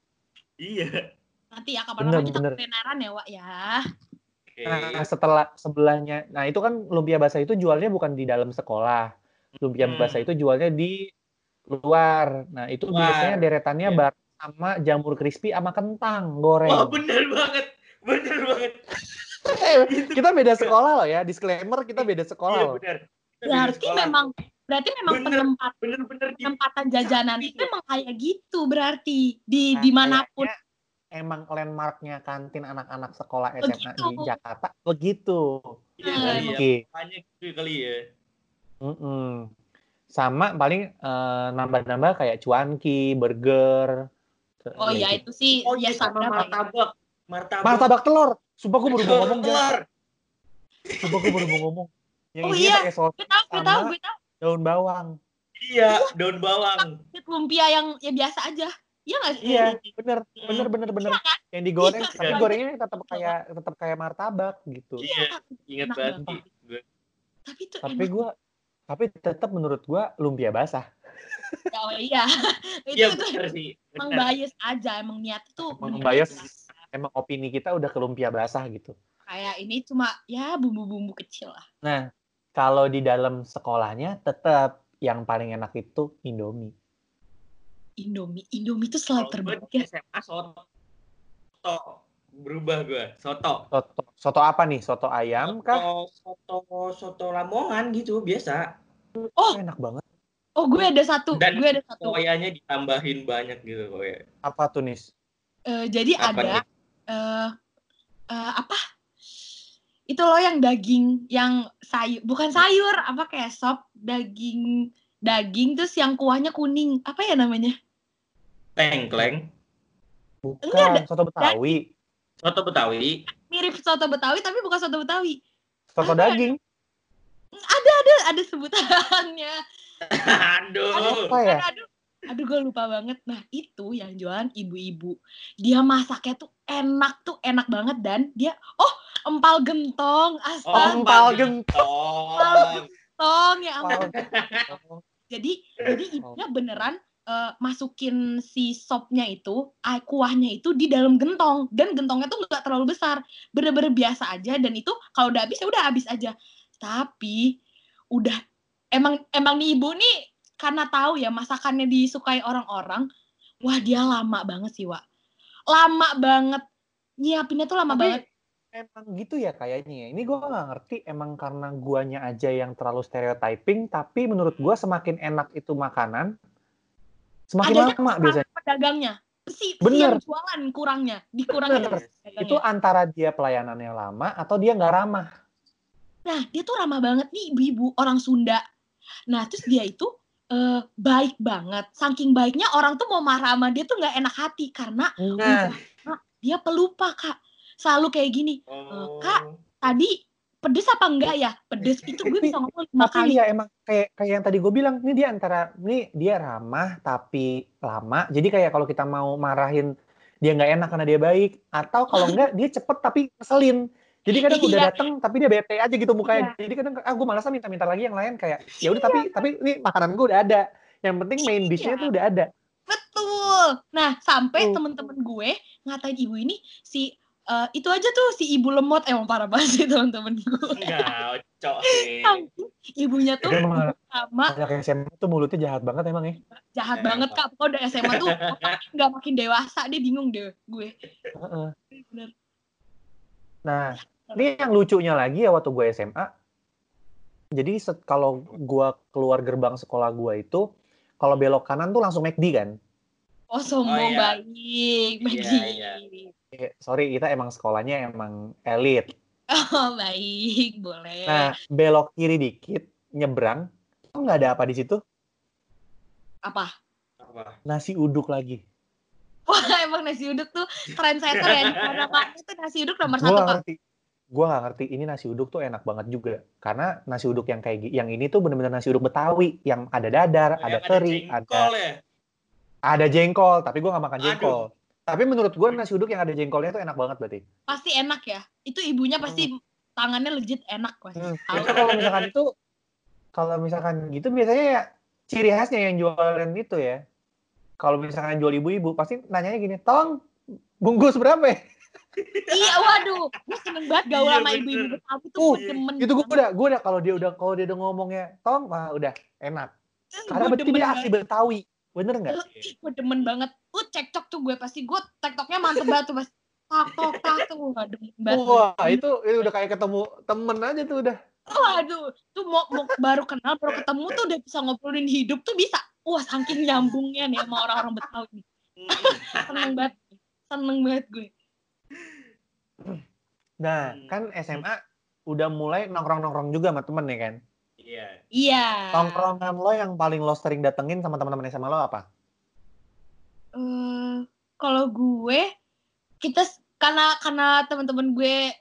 Iya. nanti ya kapan-kapan kita bener. kulineran ya Wak ya Oke. nah setelah sebelahnya nah itu kan lumpia basah itu jualnya bukan di dalam sekolah lumpia Hmm. basah itu jualnya di luar nah itu Luar. biasanya deretannya Iya. bareng sama jamur crispy sama kentang goreng Wah, bener banget. Bener banget. Eh, kita beda sekolah loh ya disclaimer kita beda sekolah Iya, loh bener. Berarti memang berarti memang Bener. penempat bener-bener di penempatan jajanan itu memang kayak gitu berarti di Nah, di mana pun kayaknya emang landmarknya kantin anak-anak sekolah SMA di Begitu. Jakarta begitu Iya Nah, kali ya. Gitu kali ya. Mm-mm. Sama paling eh, nambah-nambah kayak cuanki, burger. oh Ya ya itu. sih Oh iya biasa sama martabak. Martabak. Martabak telur. Sumpah gue baru mau ngomong. Telur. Sumpah gue baru mau ngomong. Yang Oh iya. pakai saus gue tahu gue Sama- tahu gue tahu daun bawang. Iya, daun bawang. lumpia yang ya biasa aja Iya nggak sih? Iya, bener, bener, bener, bener. Iya kan? Yang digoreng, Iya. tapi gorengnya tetap kayak tetap kayak martabak gitu. Iya, ingat Enak banget. Tapi itu Tapi enak. gue, tapi tetap menurut gue lumpia basah. Oh iya. itu Iya itu bener sih. emang bener. bias aja, emang niat itu Emang bener. bias. Emang opini kita udah ke lumpia basah gitu. Kayak ini cuma ya bumbu-bumbu kecil lah. Nah, kalau di dalam sekolahnya tetap yang paling enak itu Indomie. Indomie, Indomie itu selalu gue terbaik ya. SMA soto. Soto. Berubah gue. Soto. Soto, soto apa nih? Soto ayam kah? Soto, soto, soto Lamongan gitu biasa. Oh, Enak banget. oh gue ada satu, Dan gue ada satu. Koyanya ditambahin banyak gitu koya. Apa tuh nis? Eh, jadi Apa ada nih? eh eh, apa? Itu loh yang daging, yang sayur, bukan sayur, apa kayak sop daging daging terus yang kuahnya kuning. Apa ya namanya? Tengkleng. Bukan, Enggak, soto Betawi. Soto Betawi. mirip soto Betawi tapi bukan soto Betawi. Soto Apa daging. Ada ada sebutannya. Aduh. Apa ya? Aduh, aduh gue lupa banget. Nah itu yang jualan ibu-ibu. Dia masaknya tuh enak tuh enak banget dan dia oh empal gentong Oh, astaga empal gentong. gentong ya ampun. Oh, Jadi jadi ibunya beneran eh, masukin si sopnya itu, ah, kuahnya itu di dalam gentong dan gentongnya tuh nggak terlalu besar, bener-bener biasa aja dan itu kalau udah habis ya udah habis aja. Tapi udah emang emang nih ibu nih karena tahu ya masakannya disukai orang-orang, wah dia lama banget sih, Wak. Lama banget. Nyiapinnya tuh lama Tapi banget. Emang gitu ya kayaknya ya. Ini gue nggak ngerti emang karena guanya aja yang terlalu stereotyping, tapi menurut gua semakin enak itu makanan, semakin Adanya lama biasanya. Pedagangnya. Si, si Bener. yang jualan kurangnya, dikurangin Bener. Itu antara dia pelayanannya lama atau dia nggak ramah. Nah, dia tuh ramah banget nih ibu-ibu orang Sunda. Nah, terus dia itu eh, baik banget. Saking baiknya orang tuh mau marah sama dia tuh nggak enak hati karena Nah, dia pelupa kak. Selalu kayak gini. Oh. Kak, Tadi pedes apa enggak ya? Pedes itu gue bisa ngomong lima kali. tapi ya emang kayak kayak yang tadi gue bilang, ini dia antara ini dia ramah tapi lama. Jadi kayak kalau kita mau marahin dia nggak enak karena dia baik, atau kalau enggak dia cepet tapi ngeselin. Jadi kadang udah Iya. dateng tapi dia bete aja gitu mukanya. Jadi kadang ah gue malasnya minta-minta lagi yang lain kayak ya udah tapi tapi ini makanan gue udah ada. Yang penting main dish-nya Iya. tuh udah ada. Betul. Nah, sampai temen-temen gue ngatain ibu ini si eh, itu aja tuh si ibu lemot emang parah banget sih temen-temen gue. Enggak, cok. Ibunya tuh Emang sama anak SMA tuh mulutnya jahat banget emang ya. jahat Emang. banget kak. Pokoknya udah SMA tuh makin nggak makin dewasa dia bingung deh gue. Heeh. Bener. Nah, ini yang lucunya lagi ya waktu gue SMA. Jadi set- kalau gue keluar gerbang sekolah gue itu, kalau belok kanan tuh langsung McD kan. Oh sombong iya. baik, baik. Iya, Eh, sorry, kita emang sekolahnya emang elit. Oh baik, boleh. Nah, belok kiri dikit, nyebrang, tuh nggak ada apa di situ? Apa? Apa? Nasi uduk lagi. Wah emang nasi uduk tuh trendsetter ya. Di mana-mana tuh nasi uduk nomor Gue satu nggak kak. ngerti. Gue nggak ngerti. Ini nasi uduk tuh enak banget juga. Karena nasi uduk yang kayak yang ini tuh bener-bener nasi uduk Betawi, yang ada dadar, ada Yang teri, ada jengkol ya? ada jengkol. Tapi gue nggak makan Aduh. jengkol. Tapi menurut gue nasi uduk yang ada jengkolnya tuh enak banget berarti. Pasti enak ya. Itu ibunya pasti tangannya legit enak pasti. Hmm. Itu kalau misalkan itu kalau misalkan gitu biasanya ya ciri khasnya yang jualan itu ya. Kalau misalkan jual ibu-ibu pasti nanyanya gini, "Tolong bungkus berapa ya?" iya, waduh. Gue seneng banget gaul Iya, sama ibu-ibu Betawi tuh Uh, demen. Itu gue udah gue udah kalau dia udah kalau dia udah ngomongnya, "Tolong," wah udah enak. Karena berarti dia asli Betawi. Bener nggak? Ih, gue demen banget. Uh, cekcok tuh gue pasti. Gue tektoknya mantep banget tuh. Pasti. Tak, tok, tak tuh. Demen banget. Wah, itu, itu udah kayak ketemu temen aja tuh udah. Waduh, tuh mau, mau baru kenal, baru ketemu tuh udah bisa ngobrolin hidup tuh bisa. Wah, saking nyambungnya nih sama orang-orang Betawi. Seneng banget. Seneng banget gue. Nah, kan SMA udah mulai nongkrong-nongkrong juga sama temen ya kan? Iya. Iya. Nongkrongan lo yang paling lo sering datengin sama teman-teman SMA lo apa? Eh, kalau gue, kita karena karena teman-teman gue,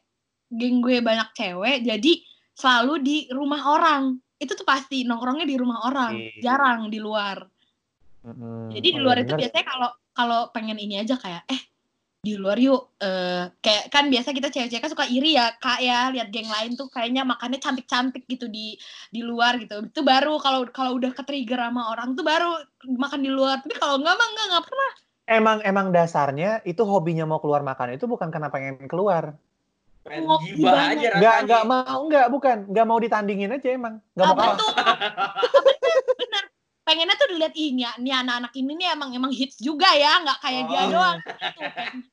geng gue banyak cewek, jadi selalu di rumah orang. Itu tuh pasti nongkrongnya di rumah orang, Iya. jarang di luar. Mm-mm. Jadi di Oh, luar iya itu bener. biasanya kalau kalau pengen ini aja kayak eh di luar yuk eh kayak kan biasa kita cewek-cewek kan suka iri ya kak ya lihat geng lain tuh kayaknya makannya cantik-cantik gitu di di luar gitu. Itu baru kalau kalau udah ke trigger sama orang tuh baru makan di luar. Tapi kalau enggak mah enggak enggak pernah. Emang emang dasarnya itu hobinya mau keluar makan itu bukan karena pengen keluar. Pengen Mau gibah gimana? aja Nggak nggak mau nggak bukan. Nggak mau ditandingin aja emang. Nggak mau kalah. bener pengennya tuh dilihat ih nih, anak-anak ini nih emang emang hits juga ya nggak kayak dia Oh. doang gitu,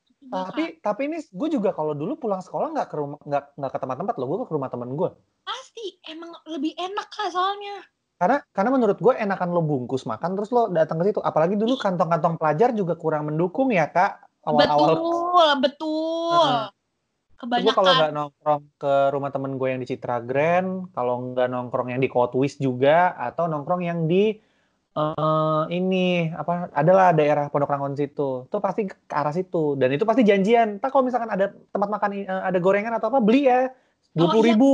gitu Tapi tapi ini gue juga kalau dulu pulang sekolah nggak ke rumah nggak nggak ke tempat-tempat loh gue ke rumah temen gue. Pasti emang lebih enak lah soalnya Karena karena menurut gue enakan lo bungkus makan terus lo datang ke situ. Apalagi dulu kantong-kantong pelajar juga kurang mendukung ya kak awal-awal. betul betul Heeh. Gue kebanyakan kalau nggak nongkrong ke rumah temen gue yang di Citra Grand, kalau nggak nongkrong yang di Kotwis juga, atau nongkrong yang di eh ini apa adalah daerah Pondok Rangon situ. Tuh pasti ke arah situ dan itu pasti janjian. Tak kalau misalkan ada tempat makan eh, ada gorengan atau apa beli ya. Dua puluh iya, ribu.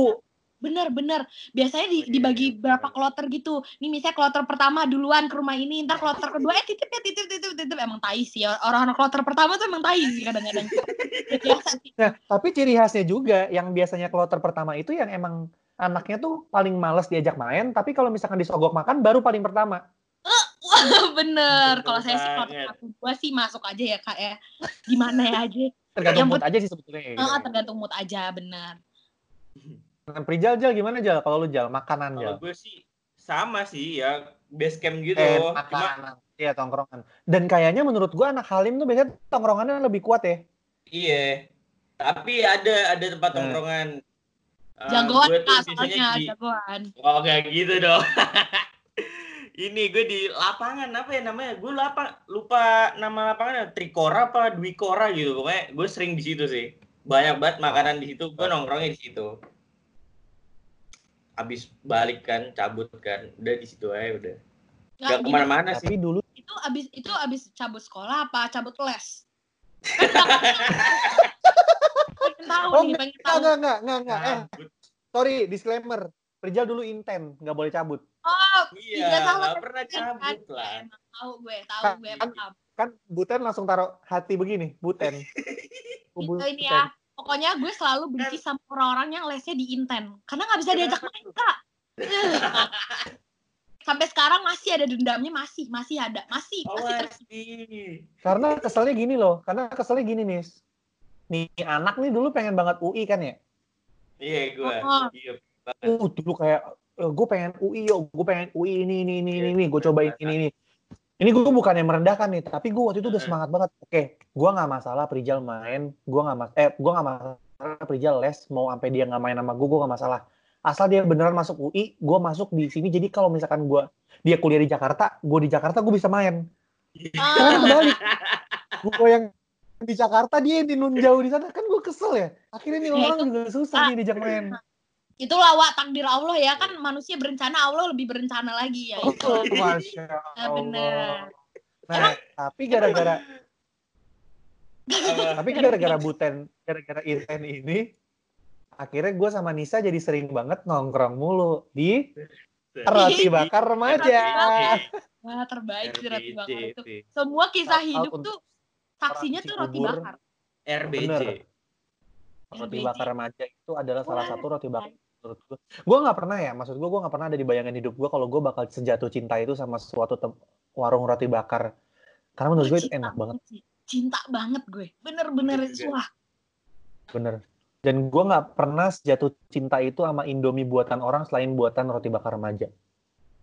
Bener, bener. Biasanya di, Iya, dibagi iya, berapa kloter gitu. Nih misalnya kloter pertama duluan ke rumah ini, ntar kloter kedua, eh titip ya, titip, titip, titip. Emang tai sih. Orang-orang kloter pertama tuh emang tai sih kadang-kadang. Nah, tapi ciri khasnya juga yang biasanya kloter pertama itu yang emang anaknya tuh paling males diajak main, tapi kalau misalkan disogok makan baru paling pertama. Wah, bener. Kalau saya sih banget. satu dua sih masuk aja ya kak ya. Gimana ya aja. Tergantung Yang mood aja sih sebetulnya. ya. Ah, tergantung mood aja, bener. Nah, Prijal, Jal, gimana Jal? Kalau lu Jal, makanan Kalau Jal. gue sih sama sih ya base camp gitu. Eh, Cuma makanan. Iya, tongkrongan. Dan kayaknya menurut gua anak Halim tuh biasanya tongkrongannya lebih kuat ya. iya. Tapi ada ada tempat Eh. tongkrongan. Eh, Jagoan gue tuh kak, biasanya soalnya di- jagoan. Oh kayak gitu dong. Ini gue di lapangan apa ya namanya? Gue lupa lupa nama lapangannya Trikora apa Dwikora gitu. Pokoknya gue sering di situ sih. Banyak banget makanan di situ. Gue nongkrongnya di situ. Abis balik kan, cabut kan, udah di situ aja udah. Nggak, Gak ke mana-mana sih. Tapi dulu itu abis itu abis cabut sekolah apa cabut les? pengen tahu Oh, nih, pengen tahu. enggak, enggak, enggak, enggak. Eh, sorry, disclaimer. Prijal dulu inten, nggak boleh cabut. Oh, Iya, Iya, salah. gak pernah cabut lah. emang tahu gue, tahu Kan- gue kan- paham. Kan Buten langsung taruh hati begini, Buten. Oh, Itu ini ya. Pokoknya gue selalu benci sama orang-orang yang lesnya di inten. Karena nggak bisa diajak main, Kak. Sampai sekarang masih ada dendamnya, masih, masih ada. Masih, Oh, masih terus. Karena keselnya gini loh, karena keselnya gini nih. Nih anak nih dulu pengen banget UI kan ya. Iya gue. Oh. Iya. Uh, dulu kayak gue pengen UI yo, gue pengen UI ini ini ini Iya, ini, gue cobain ini ini. Ini gue bukan yang merendahkan nih, tapi gue waktu itu udah semangat banget. Oke, gue nggak masalah Prijal main, gue nggak mas, eh gue nggak masalah Prijal les, mau sampai dia nggak main sama gue, gue nggak masalah. Asal dia beneran masuk UI, gue masuk di sini. Jadi kalau misalkan gue dia kuliah di Jakarta, gue di Jakarta gue bisa main. Ah, Sekarang kebalik. Gue yang di Jakarta dia di nun jauh di sana kan gue kesel ya. Akhirnya nih Ya, orang juga susah Ah. nih diajak main. Itulah wak takdir Allah ya kan manusia berencana Allah lebih berencana lagi ya. itu. Oh, masya Ah. Allah. Nah, tapi gara-gara tapi gara-gara Buten, gara-gara Inten ini, akhirnya gue sama Nisa jadi sering banget nongkrong mulu di roti bakar remaja. Wah, terbaik sih roti bakar itu. Semua kisah hidup untuk tuh saksinya tuh roti bakar. RBJ. Bener. Roti bakar remaja itu adalah salah satu roti bakar menurut gue. Gue nggak pernah ya, maksud gue gue nggak pernah ada di bayangan hidup gue kalau gue bakal sejatuh cinta itu sama suatu warung roti bakar. Karena menurut gue itu Cinta enak banget. Cinta banget gue. Bener-bener Gue juga. wah. bener. Dan gue nggak pernah sejatuh cinta itu sama Indomie buatan orang selain buatan roti bakar remaja.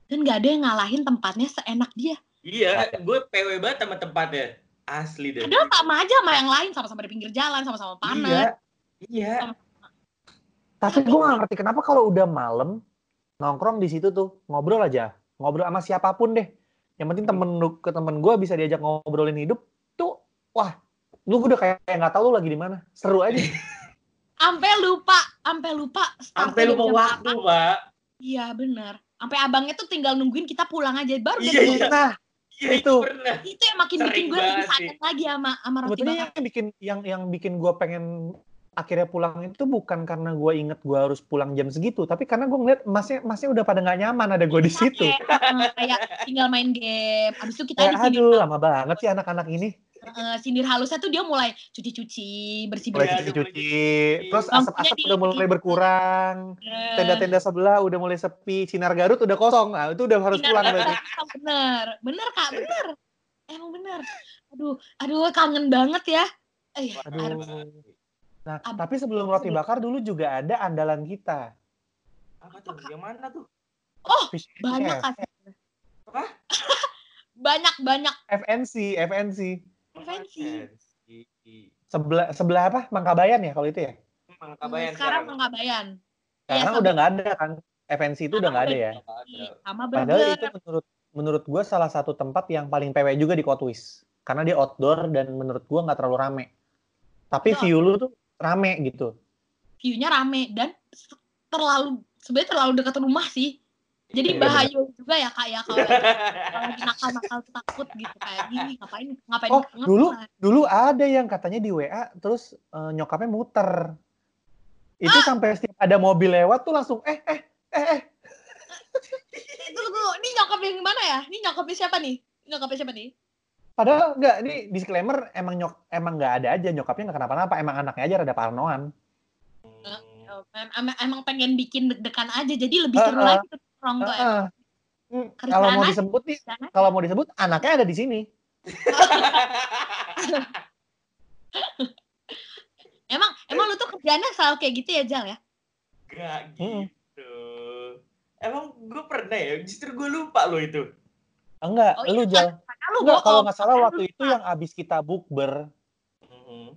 Dan gak ada yang ngalahin tempatnya seenak dia. Iya, gue PW banget sama tempatnya. Asli deh. Padahal sama aja sama yang lain, sama-sama di pinggir jalan, sama-sama Iya. panas. Iya. Tapi gue nggak ngerti kenapa kalau udah malam nongkrong di situ tuh ngobrol aja, ngobrol sama siapa pun deh. Yang penting temen lu ke temen gue bisa diajak ngobrolin hidup tuh, wah, lu udah kayak nggak tahu lu lagi di mana. Seru aja. Sampai lupa, sampai lupa. Sampai startnya lupa waktu. Pak. Iya bener. Sampai abangnya tuh tinggal nungguin kita pulang aja. Baru Iya, dia iya. Nah, Iya, Itu. itu pernah. itu yang makin bikin gue lebih sakit lagi sama sama roti bakar. yang bikin yang yang bikin gue pengen akhirnya pulang itu bukan karena gue inget gue harus pulang jam segitu, tapi karena gue ngeliat masnya masnya udah pada nggak nyaman ada gue di situ. Kayak, eh, kayak tinggal main game. Abis itu kita sini aduh lama banget sih anak-anak ini. eh, sindir halusnya tuh dia mulai cuci-cuci, Mulai Iya, bersih-bersih. cuci-cuci, terus asap-asap udah mulai berkurang. Eh, tenda-tenda sebelah udah mulai sepi, sinar Garut udah kosong, nah itu udah harus Bener, pulang bener, berarti. bener, bener kak, bener. Emang bener. Aduh, aduh kangen banget ya. Eh, Aduh. Nah, Ab- tapi sebelum roti bakar dulu juga ada andalan kita. Apa tuh? Yang mana tuh? Fish and banyak kan. Apa? banyak banyak FNC, FNC. konvensi. Sebelah sebelah apa? Mangkabayan ya kalau itu ya? Mangkabayan sekarang Mangkabayan. Iya, Sekarang sama- udah nggak ada kan? FNC itu udah nggak ada ya. Sama Padahal burger. itu menurut menurut gue salah satu tempat yang paling PW juga di Kotwis. Karena dia outdoor dan menurut gue nggak terlalu rame. Tapi view lu tuh rame gitu. View-nya rame dan terlalu sebenarnya terlalu dekat rumah sih. Jadi Iya, bahaya juga ya kak ya kalau lagi nakal-nakal takut gitu kayak gini ngapain ngapain Oh, ngapain dulu lah. dulu ada yang katanya di WA terus eh, nyokapnya muter. Itu Ah! sampai setiap ada mobil lewat tuh langsung eh eh eh eh. Eh, Tunggu tunggu, ini nyokap yang gimana ya? Ini nyokapnya siapa nih? Nyokapnya siapa nih? Padahal enggak, ini disclaimer emang nyok emang nggak ada aja nyokapnya nggak kenapa-napa, emang anaknya aja rada parnoan. Oh, em- em- emang pengen bikin deg-degan aja, jadi lebih seru ah. lagi tuh emang. Hmm, Kerjaan kalau mau disebut nih, kalau mau disebut anaknya ada di sini. Emang emang lu tuh kerjaannya selalu kayak gitu ya Jal ya? Gak Mm-mm. gitu. Emang gue pernah ya, justru gue lupa lo itu. Enggak, Oh, iya, lu jal. Karena lu Enggak, kalau nggak salah Karena waktu itu yang abis kita bukber, Mhm.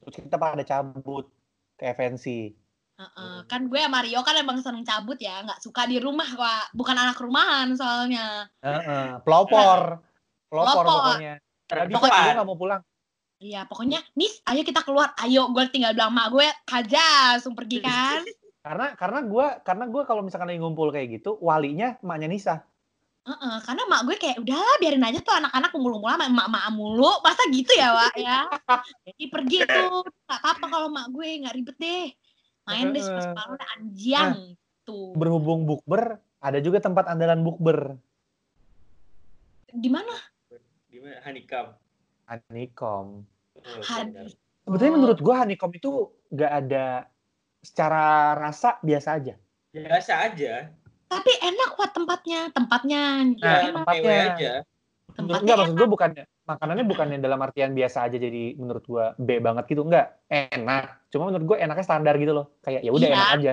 terus kita pada cabut ke FNC. Heeh, kan gue sama Rio kan emang seneng cabut ya, nggak suka di rumah pak, bukan anak rumahan soalnya. Heeh, pelopor. Pelopor Pelopor. pokoknya. Bisa, Terdepan. gue nggak mau pulang. Iya, pokoknya, Nis, ayo kita keluar, ayo, gue tinggal bilang mak gue, aja, langsung pergi kan. Karena karena gue karena gue kalau misalkan lagi ngumpul kayak gitu, walinya emaknya Nisa. Heeh, karena mak gue kayak, udah biarin aja tuh anak-anak mulu-mulu sama emak-emak mulu, masa gitu ya, Wak, ya. Jadi pergi tuh, nggak apa-apa kalau mak gue, nggak ribet deh. Main deh, suka-suka lu, anjang. Tuh. Berhubung bukber, ada juga tempat andalan bukber. Di mana? Gimana? Hanikam. Honeycomb. Oh, Hani. benar. Sebetulnya Oh. menurut gue honeycomb itu nggak ada secara rasa biasa aja. Biasa aja. Tapi enak kok tempatnya, tempatnya. Nah, Ya, enak. tempatnya. aja. Tempatnya enggak maksud gue bukan makanannya bukannya dalam artian biasa aja jadi menurut gue B banget gitu enggak enak cuma menurut gue enaknya standar gitu loh kayak ya udah Iya. enak aja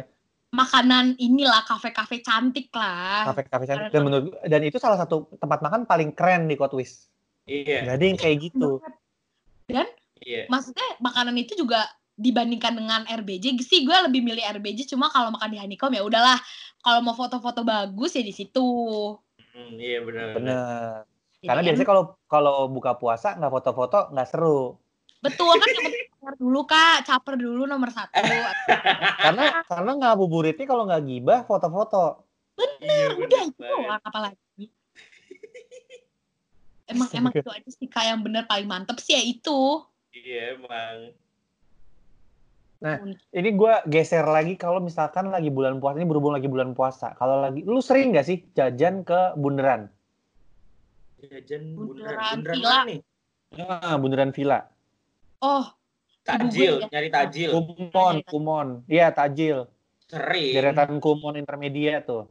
makanan inilah kafe-kafe cantik lah. kafe kafe cantik dan menurut dan itu salah satu tempat makan paling keren di Kotwis Iya. yang kayak gitu Iya. Maksudnya makanan itu juga dibandingkan dengan RBJ sih gue lebih milih RBJ cuma kalau makan di Honeycomb ya udahlah kalau mau foto-foto bagus ya di situ. Hmm, iya benar. bener Jadi karena enak. biasanya kalau kalau buka puasa nggak foto-foto nggak seru betul kan caper dulu kak, caper dulu nomor satu. karena karena ngabuburitnya kalau nggak gibah foto-foto Iya, udah benar itu doang apalagi. Emang emang itu aja sih kak yang bener paling mantep sih ya itu. Iya emang. Ini gue geser lagi kalau misalkan lagi bulan puasa ini berhubung lagi bulan puasa kalau lagi lu sering nggak sih jajan ke bundaran Jajan Bundaran bundaran. Bundaran Villa. nih? ah, bundaran villa Oh, Tajil, gue nyari tajil. kumon kumon iya tajil Sering. deretan kumon intermedia tuh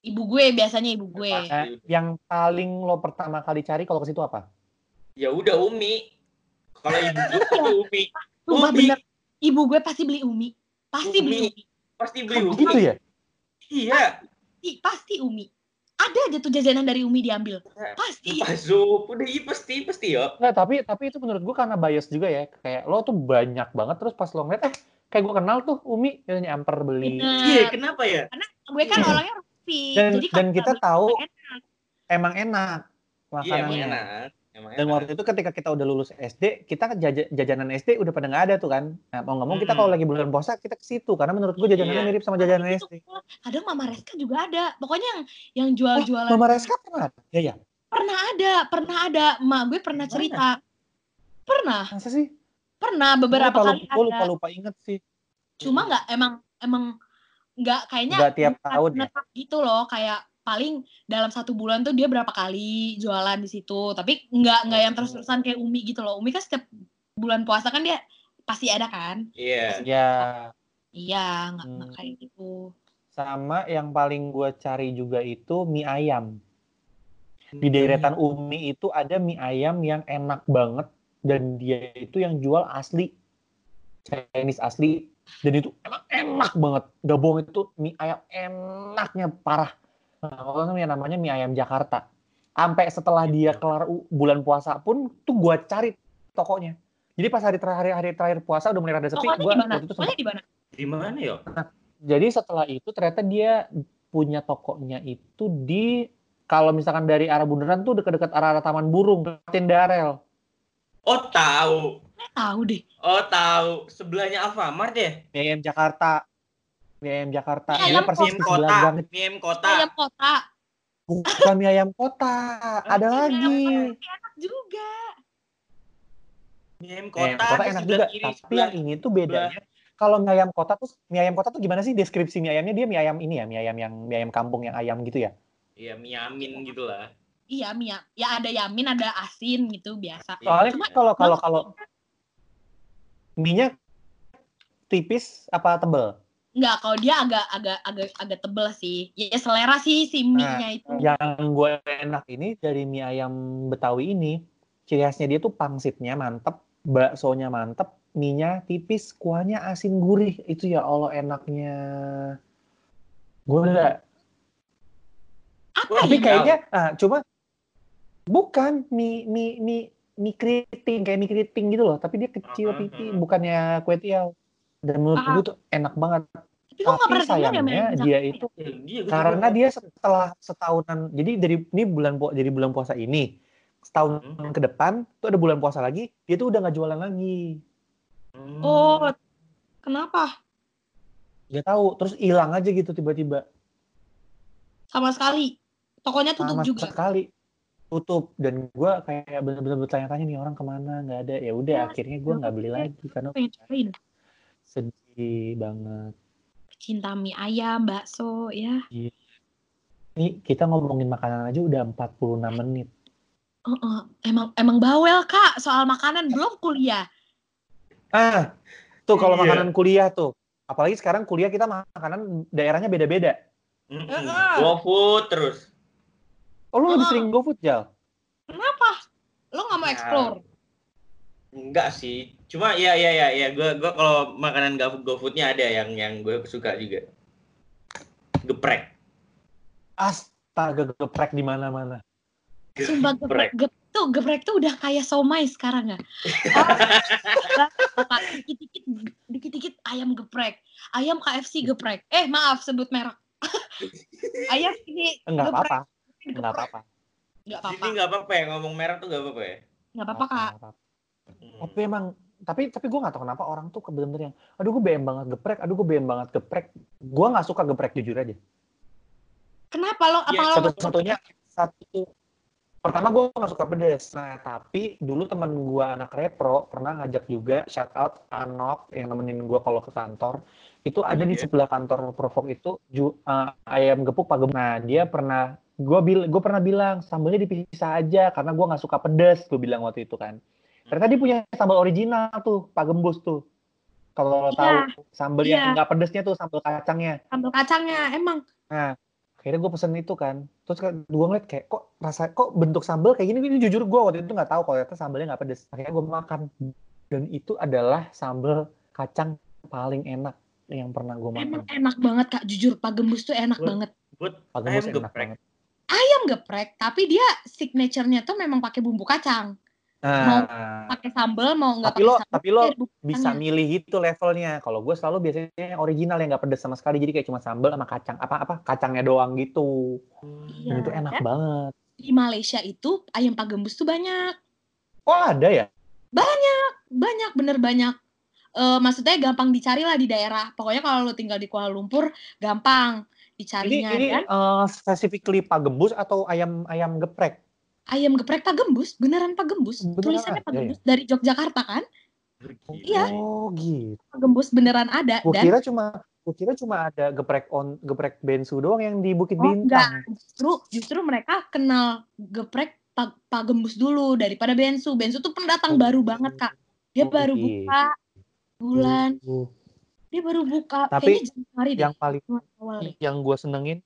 ibu gue biasanya ibu gue. Pasti. yang paling lo pertama kali cari kalau ke situ apa Ya udah Umi. Kalau ibu gue Umi. Sumpah Umi. bener, ibu gue pasti beli umi. Pasti Umi. beli umi. Pasti beli Umi. gitu ya Iya. Ih, pasti umi. Ada aja tuh jajanan dari umi diambil. Pasti. Pazup. Udah iya pasti pasti ya. Nggak, tapi tapi itu menurut gua karena bias juga ya kayak lo tuh banyak banget terus pas lo ngeliat eh kayak gua kenal tuh Umi ya nyamper beli. Iya, kenapa ya? Gue kan orangnya rapi. dan Jadi dan kita tahu enak. emang enak Iya, emang makanannya enak. Emang dan enak. waktu itu ketika kita udah lulus SD kita jaja- jajanan SD udah pada nggak ada tuh kan nah, mau nggak mau kita Hmm. kalau lagi bulan puasa kita ke situ karena menurut gua jajanannya Iya. mirip sama jajanan Itu, SD Kadang Mama Reska juga ada. Pokoknya yang yang oh, jual-jualan Mama Reska pernah ya ya pernah ada, pernah ada. Mak gue pernah Mana? cerita. Pernah, masa sih pernah beberapa lupa, kali lupa, ada. lupa lupa inget sih Cuma nggak emang emang nggak kayaknya Nggak tiap tahun ya? gitu loh kayak paling dalam satu bulan tuh dia berapa kali jualan di situ. Tapi nggak nggak yang terus-terusan kayak Umi gitu loh. Umi kan setiap bulan puasa kan dia pasti ada kan? Iya. ya iya nggak nggak Hmm. kayak gitu. Sama yang paling gua cari juga itu mie ayam. Di Hmm. deretan Umi itu ada mie ayam yang enak banget dan dia itu yang jual asli. Chinese asli. Dan itu emang enak banget. Gak bohong itu mie ayam enaknya parah nah, kalau namanya namanya mie ayam Jakarta sampai setelah dia kelar u- bulan puasa pun tuh gua cari tokonya jadi pas hari terakhir hari terakhir puasa udah mulai rada sepi pokoknya gua di mana waktu itu sempet- di mana Di mana ya? jadi setelah itu ternyata dia punya tokonya itu di kalau misalkan dari arah bundaran tuh dekat-dekat arah, arah Taman Burung, Martin Darel. Oh tahu. Tahu deh Oh tahu. Sebelahnya Alfamart ya? BM Jakarta. Mie ayam Jakarta. Mie ayam persis sebelah kota, gang. miem kota. ayam kota Bukan mie ayam kota. Ada Mie ayam lagi. enak juga Mie ayam kota, kota terus enak sebelah juga. kiri, Tapi sebelah- yang ini tuh bedanya. Kalau mie ayam kota tuh mie ayam kota tuh gimana sih deskripsi mie ayamnya? Dia mie ayam ini ya, mie ayam yang mie ayam kampung yang ayam gitu ya. Iya, mie amin gitu lah. iya mie ya ada yamin ada asin gitu biasa Soalnya Cuma- kalau kalau kalau mie-nya tipis apa tebel? Enggak, kalau dia agak agak agak agak tebel sih. Ya selera sih si mie-nya itu. Yang gue enak ini dari mie ayam Betawi ini, ciri khasnya dia tuh pangsitnya mantep, baksonya mantep, mie-nya tipis, kuahnya asin gurih. Itu ya Allah enaknya. Gue udah, Apa tapi ya? kayaknya, ah, cuma bukan mie mie mie mie keriting kayak mie keriting gitu loh, tapi dia kecil pipi, bukannya kue tiaw. Dan menurut gue tuh enak banget. Tapi Tapi ya sayangnya dia itu Iya, dia gua karena dia setelah setahunan jadi dari ini bulan dari bulan puasa ini setahun Hmm. ke depan tuh ada bulan puasa lagi dia tuh udah nggak jualan lagi Hmm. Oh, kenapa? nggak tahu terus hilang aja gitu tiba-tiba Sama sekali. Tokonya tutup sama juga. sekali tutup dan gue kayak bener-bener bertanya-tanya nih orang ke mana nggak ada ya udah Ya, akhirnya gue nggak beli lagi karena Pengen cobain. Sedih banget Cinta mie ayam, bakso, ya. nih kita ngomongin makanan aja udah 46 menit Heeh. Emang emang bawel kak soal makanan belum kuliah. ah tuh kalau Iya. makanan kuliah tuh apalagi sekarang kuliah kita makanan daerahnya beda-beda Mm-mm. Heeh. GoFood terus. oh lu lebih sering GoFood Jal Kenapa? Lo nggak mau Ya. explore? Enggak sih. Cuma ya ya ya ya gua gua kalau makanan GoFood GoFoodnya ada yang yang gue suka juga. Geprek. Astaga geprek di mana-mana. Sumpah geprek, gep, tuh geprek tuh udah kayak somai sekarang ya. Oh, dikit-dikit dikit-dikit ayam geprek, ayam KFC geprek. Eh maaf sebut merek. ayam ini Enggak geprek, apa-apa, geprek. enggak apa-apa. Nggak Jadi apa-apa. nggak apa-apa ya ngomong merek tuh nggak apa-apa ya. Nggak apa-apa kak. Apa-apa. Tapi emang tapi tapi gue nggak tahu kenapa orang tuh bener-bener yang aduh gue BM banget geprek, aduh gue BM banget geprek. Gue nggak suka geprek jujur aja. Kenapa lo? Apa lo? Satu-satunya satu pertama gue nggak suka pedes. Nah tapi dulu teman gue anak repro pernah ngajak juga shout out Anok yang nemenin gue kalau ke kantor itu ada di Oke. sebelah kantor Provok itu ju- eh, ayam gepuk pak Gem- Nah dia pernah gue bil gue pernah bilang sambalnya dipisah aja karena gue nggak suka pedes gue bilang waktu itu kan. Ternyata dia punya sambal original tuh Pak Gembus tuh. Kalau lo Iya. tahu sambal Iya. yang nggak pedesnya tuh sambal kacangnya. Sambal kacangnya emang. Nah, akhirnya gue pesen itu kan. Terus kan gue ngeliat kayak kok rasa kok bentuk sambal kayak gini. Ini jujur gue waktu itu nggak tahu kalau ternyata sambalnya nggak pedes. Akhirnya gue makan dan itu adalah sambal kacang paling enak yang pernah gue Emang makan. enak banget kak. Jujur Pak Gembus tuh enak Gua- banget. Buat Pak ayam Gembus enak geprek. banget. Ayam geprek, tapi dia signaturenya tuh memang pakai bumbu kacang. Nah, Pakai sambal mau nggak tapi lo sambal. tapi lo bisa milih itu levelnya. Kalau gue selalu biasanya yang original yang nggak pedes sama sekali. Jadi kayak cuma sambal sama kacang apa apa kacangnya doang gitu. Iya, Dan itu enak kan? banget. Di Malaysia itu ayam Pak Gembus tuh banyak. Oh ada ya? banyak bener banyak Eh maksudnya gampang dicari lah di daerah pokoknya kalau lu tinggal di Kuala Lumpur gampang Ini dicarinya ini dan eh, specifically Pak Gembus atau ayam ayam geprek? Ayam geprek Pak Gembus beneran Pak Gembus. Beneran. Tulisannya Pak ada ya? Gembus. Dari Yogyakarta kan? Iya. Oh gitu. Pak Gembus beneran ada Gue dan kira cuma gue kira cuma ada geprek on geprek bensu doang yang di Bukit oh Bintang. enggak. Justru justru mereka kenal geprek Pak, Pak Gembus dulu daripada Bensu. Bensu tuh pendatang baru banget kak. Dia Oh, baru gitu. buka bulan. Uh, dia baru buka Tapi kayaknya Januari deh. yang paling yang gue senengin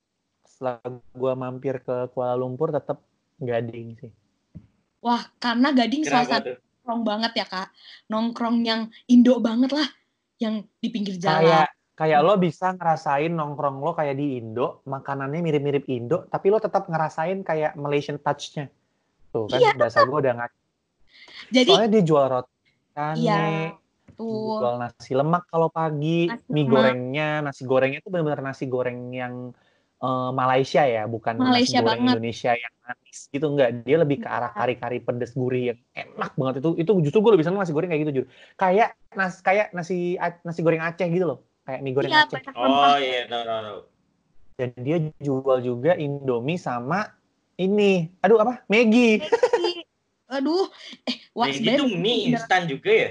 setelah gue mampir ke Kuala Lumpur tetap Gading sih. Wah, karena Gading Kenapa suasana tuh? nongkrong banget ya kak nongkrong yang Indo banget lah yang di pinggir jalan Kayak kayak lo bisa ngerasain nongkrong lo kayak di Indo, makanannya mirip-mirip Indo, tapi lo tetap ngerasain kayak Malaysian touch-nya. Tuh kan Iya, bahasa gue udah nggak. jadi Soalnya dia jual roti kane, Iya, tuh jual nasi lemak kalau pagi, Nasi mie lemak. gorengnya, nasi gorengnya itu benar-benar nasi goreng yang eh, Malaysia ya, bukan Malaysia nasi goreng banget. Indonesia yang manis gitu enggak. Dia lebih ke arah Iya. kari-kari pedes gurih yang enak banget itu. Itu justru gue lebih seneng nasi goreng kayak gitu jujur. Kayak nas kayak nasi nasi goreng Aceh gitu loh. kayak mie goreng Iya, Aceh. Oh iya, tahu tahu. tahu. Dan dia jual juga Indomie sama ini, aduh apa? Maggi. Aduh, eh, wah Jadi itu mie instan juga ya?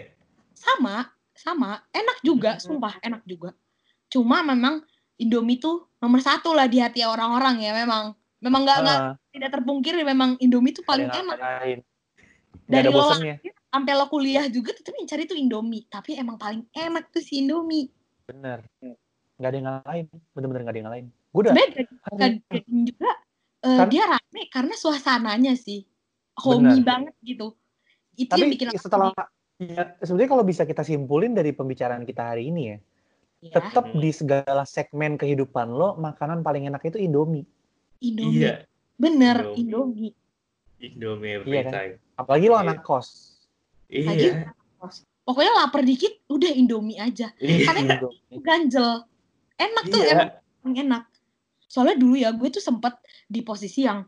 sama, sama, enak juga, sumpah enak juga. Cuma memang Indomie tuh nomor satu lah di hati orang-orang ya, memang, memang nggak nggak Ah, tidak terpungkiri memang Indomie tuh paling enak. lain. Dari lo. Sampai lo kuliah juga tetap yang cari tuh Indomie, tapi emang paling enak tuh si Indomie. Bener. Nggak ada yang ngalahin. Bener-bener nggak ada yang ngalahin. Gue udah. Daging juga Kan- dia rame karena suasananya sih, homey Bener. banget gitu. Itu yang bikin Tapi setelah ya, sebenarnya kalau bisa kita simpulin dari pembicaraan kita hari ini ya, ya, tetap Hmm. di segala segmen kehidupan lo makanan paling enak itu Indomie. Indomie. Iya. Bener, Indomie. Indomie. Indomie every Iya kan? time. Apalagi lo Iya. anak kos. Lagi Iya. pokoknya lapar dikit udah Indomie aja. Iya. Karena Indomie. ganjel. Enak tuh Iya. emang paling enak. Soalnya dulu ya gue tuh sempet di posisi yang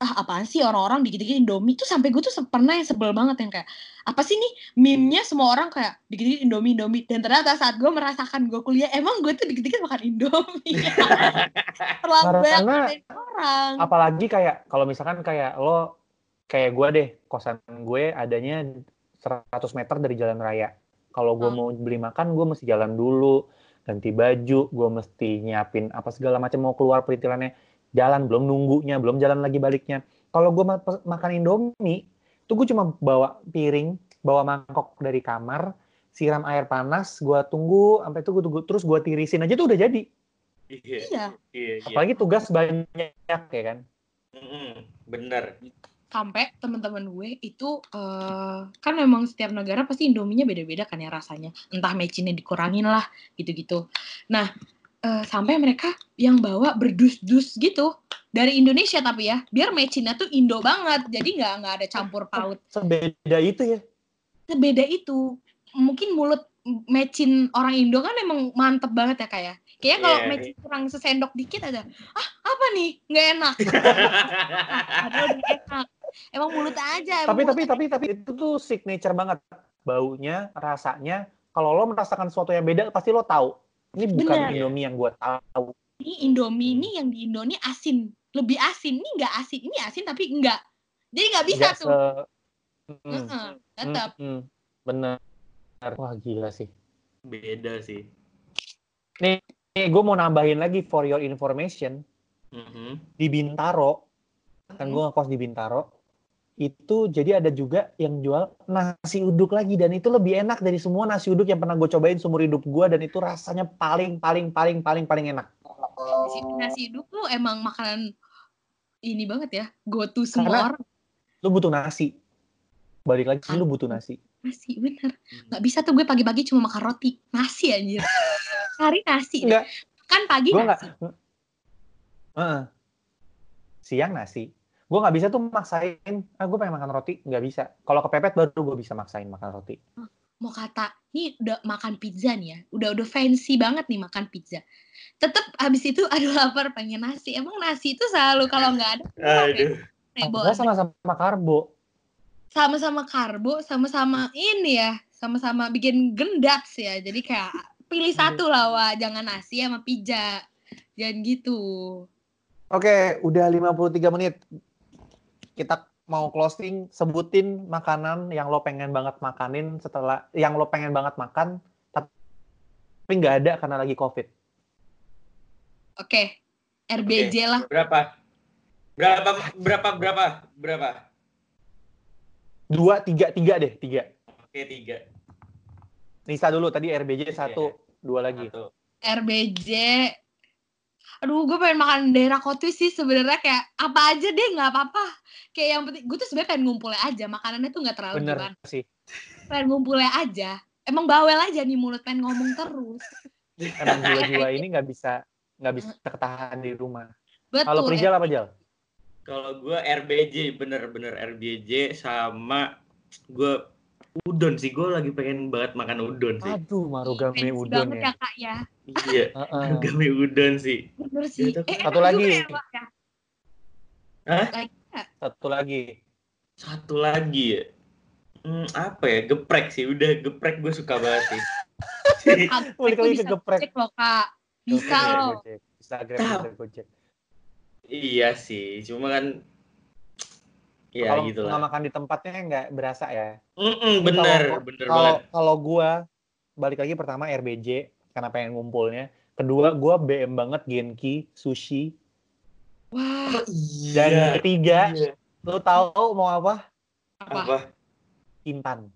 ah apaan sih orang-orang dikit-dikit Indomie? Tuh sampai gue tuh pernah yang sebel banget yang kayak apa sih nih meme-nya semua orang kayak dikit-dikit Indomie Indomie? Dan ternyata saat gue merasakan gue kuliah emang gue tuh dikit-dikit makan Indomie. Terlalu banyak orang. Apalagi kayak kalau misalkan kayak lo kayak gue deh kosan gue adanya 100 meter dari jalan raya. Kalau gue Hmm. mau beli makan gue mesti jalan dulu, ganti baju, gue mesti nyiapin apa segala macam mau keluar perintilannya jalan belum nunggunya belum jalan lagi baliknya. Kalau gue ma- makan Indomie, tuh gue cuma bawa piring, bawa mangkok dari kamar, siram air panas, gue tunggu sampai tunggu tunggu terus gue tirisin aja tuh udah jadi. Iya. iya Iya. iya. Apalagi tugas banyak ya kan. Bener. sampai teman-teman gue itu eh, kan memang setiap negara pasti Indominya beda-beda kan ya rasanya entah mecinnya dikurangin lah gitu-gitu nah eh, sampai mereka yang bawa berdus-dus gitu dari Indonesia tapi ya biar mecinnya tuh Indo banget jadi nggak nggak ada campur paut Sebeda itu ya. beda itu mungkin mulut mecin orang Indo kan emang mantep banget ya kayak kayaknya kalau Iya. mecin kurang sesendok dikit aja ah apa nih nggak enak enak emang mulut aja emang tapi mulut tapi aja. tapi tapi itu tuh signature banget baunya rasanya kalau lo merasakan sesuatu yang beda pasti lo tahu ini bukan Bener. Indomie yang gue tahu. Ini Indomie ini yang di Indo ini asin. Lebih asin. Ini nggak asin. Ini asin tapi enggak jadi nggak bisa Nggak tuh. se- Mm, Heeh, tetap mm, mm. bener. Wah gila sih. Beda sih. nih gue mau nambahin lagi for your information. Mhm. di Bintaro kan gue ngekos di Bintaro itu jadi ada juga yang jual nasi uduk lagi. Dan itu lebih enak dari semua nasi uduk yang pernah gue cobain seumur hidup gue dan itu rasanya paling paling paling paling paling enak. Nasi, nasi uduk tuh emang makanan ini banget ya. Go to semua Karena- orang. lu butuh nasi. Balik lagi lu butuh nasi. nasi bener. Nggak bisa tuh gue pagi-pagi cuma makan roti. Nasi anjir. Hari nasi Enggak. kan pagi nggak nasi. Heeh. siang nasi gue nggak bisa tuh maksain. Ah gue pengen makan roti. Nggak bisa. Kalau kepepet baru gue bisa maksain makan roti. Mau kata nih udah makan pizza nih ya. Udah udah fancy banget nih makan pizza. Tetep habis itu aduh lapar pengen nasi. Emang nasi itu selalu kalau nggak ada Aduh. nebo Padahal sama-sama karbo. Sama-sama karbo sama-sama ini ya. Sama-sama bikin gendats ya. Jadi kayak pilih satu lah wah jangan nasi sama pizza. Jangan gitu. Oke, udah 53 menit. Kita mau closing, sebutin makanan yang lo pengen banget makanin setelah yang lo pengen banget makan tapi nggak ada karena lagi COVID. oke RBJ lah Berapa? Berapa berapa berapa berapa? Dua, tiga, tiga deh, tiga. Oke, tiga. Nisa dulu tadi RBJ satu, dua lagi. Satu. RBJ aduh gue pengen makan daerah kotu sih sebenarnya kayak apa aja deh nggak apa-apa kayak yang penting gue tuh sebenarnya pengen ngumpulnya aja makanannya tuh nggak terlalu Bener gimana sih. pengen ngumpulnya aja emang bawel aja nih mulut pengen ngomong terus Emang jiwa-jiwa ini nggak bisa nggak bisa ketahan di rumah. betul Kalau Prijal apa Jal? Kalau gue RBJ bener-bener RBJ sama gue udon sih gue lagi pengen banget makan udon sih. Aduh, Marugame Fancy udon ya. ya kak ya Iya. Heeh. Marugame udon sih. bener sih Itu eh, satu lagi. ya, Pak, ya? Hah? Satu lagi. Satu lagi ya. Hmm, apa ya? Geprek sih. Udah geprek gue suka banget sih. Balik lagi ke bisa geprek. Loh kak bisa loh. Instagram bisa Gojek. Iya sih, cuma kan ya kalau gitu nggak lah. makan di tempatnya nggak berasa ya. Mm-mm, bener, Kalau- bener Kalau banget. kalau gua balik lagi pertama RBJ karena pengen ngumpulnya. Kedua gua BM banget Genki, sushi. wah Dan ketiga, Iya. lu tahu mau apa? apa Apa? Intan.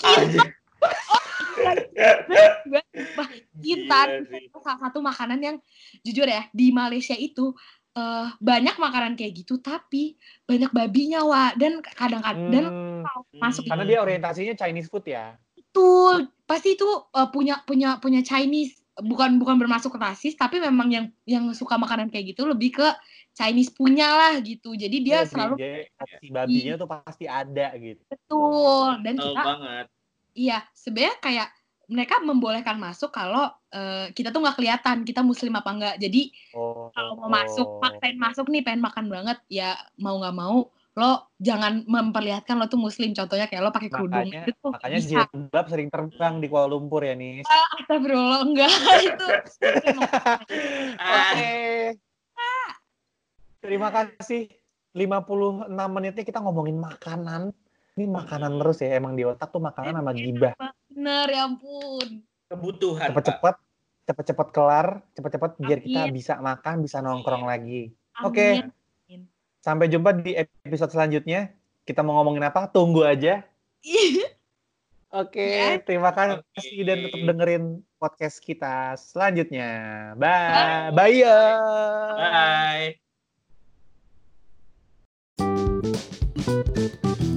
Aja. Intan Iya sih. itu salah satu makanan yang jujur ya di Malaysia itu eh, banyak makanan kayak gitu tapi banyak babinya wa dan kadang-kadang dan Hmm, masuk karena dia orientasinya Chinese food ya. betul pasti itu eh, punya punya punya Chinese bukan bukan bermasuk rasis tapi memang yang yang suka makanan kayak gitu lebih ke Chinese punya lah gitu jadi dia Iya, selalu opsi babinya tuh pasti ada gitu. betul dan Tahu kita banget. Iya, sebenarnya kayak mereka membolehkan masuk kalau eh, kita tuh nggak kelihatan kita muslim apa enggak. Jadi Oh, kalau mau masuk, maksain masuk nih pengen makan banget, ya mau nggak mau lo jangan memperlihatkan lo tuh muslim. Contohnya kayak lo pakai kerudung Makanya, itu makanya bisa. jilbab sering terbang di Kuala Lumpur ya nih. Astagfirullah enggak itu. Ah, Oke. Terima kasih. 56 menitnya kita ngomongin makanan. Ini makanan terus ya. Emang di otak tuh makanan sama gibah. Bener ya ampun. kebutuhan. Pak. Cepet-cepet, cepet-cepet kelar, cepet-cepet biar kita bisa makan, bisa nongkrong lagi. Amin. Oke. Sampai jumpa di episode selanjutnya. Kita mau ngomongin apa? Tunggu aja. Oke, Ya. terima kasih Oke. dan tetap dengerin podcast kita selanjutnya. Bye. Bye. ya. Bye.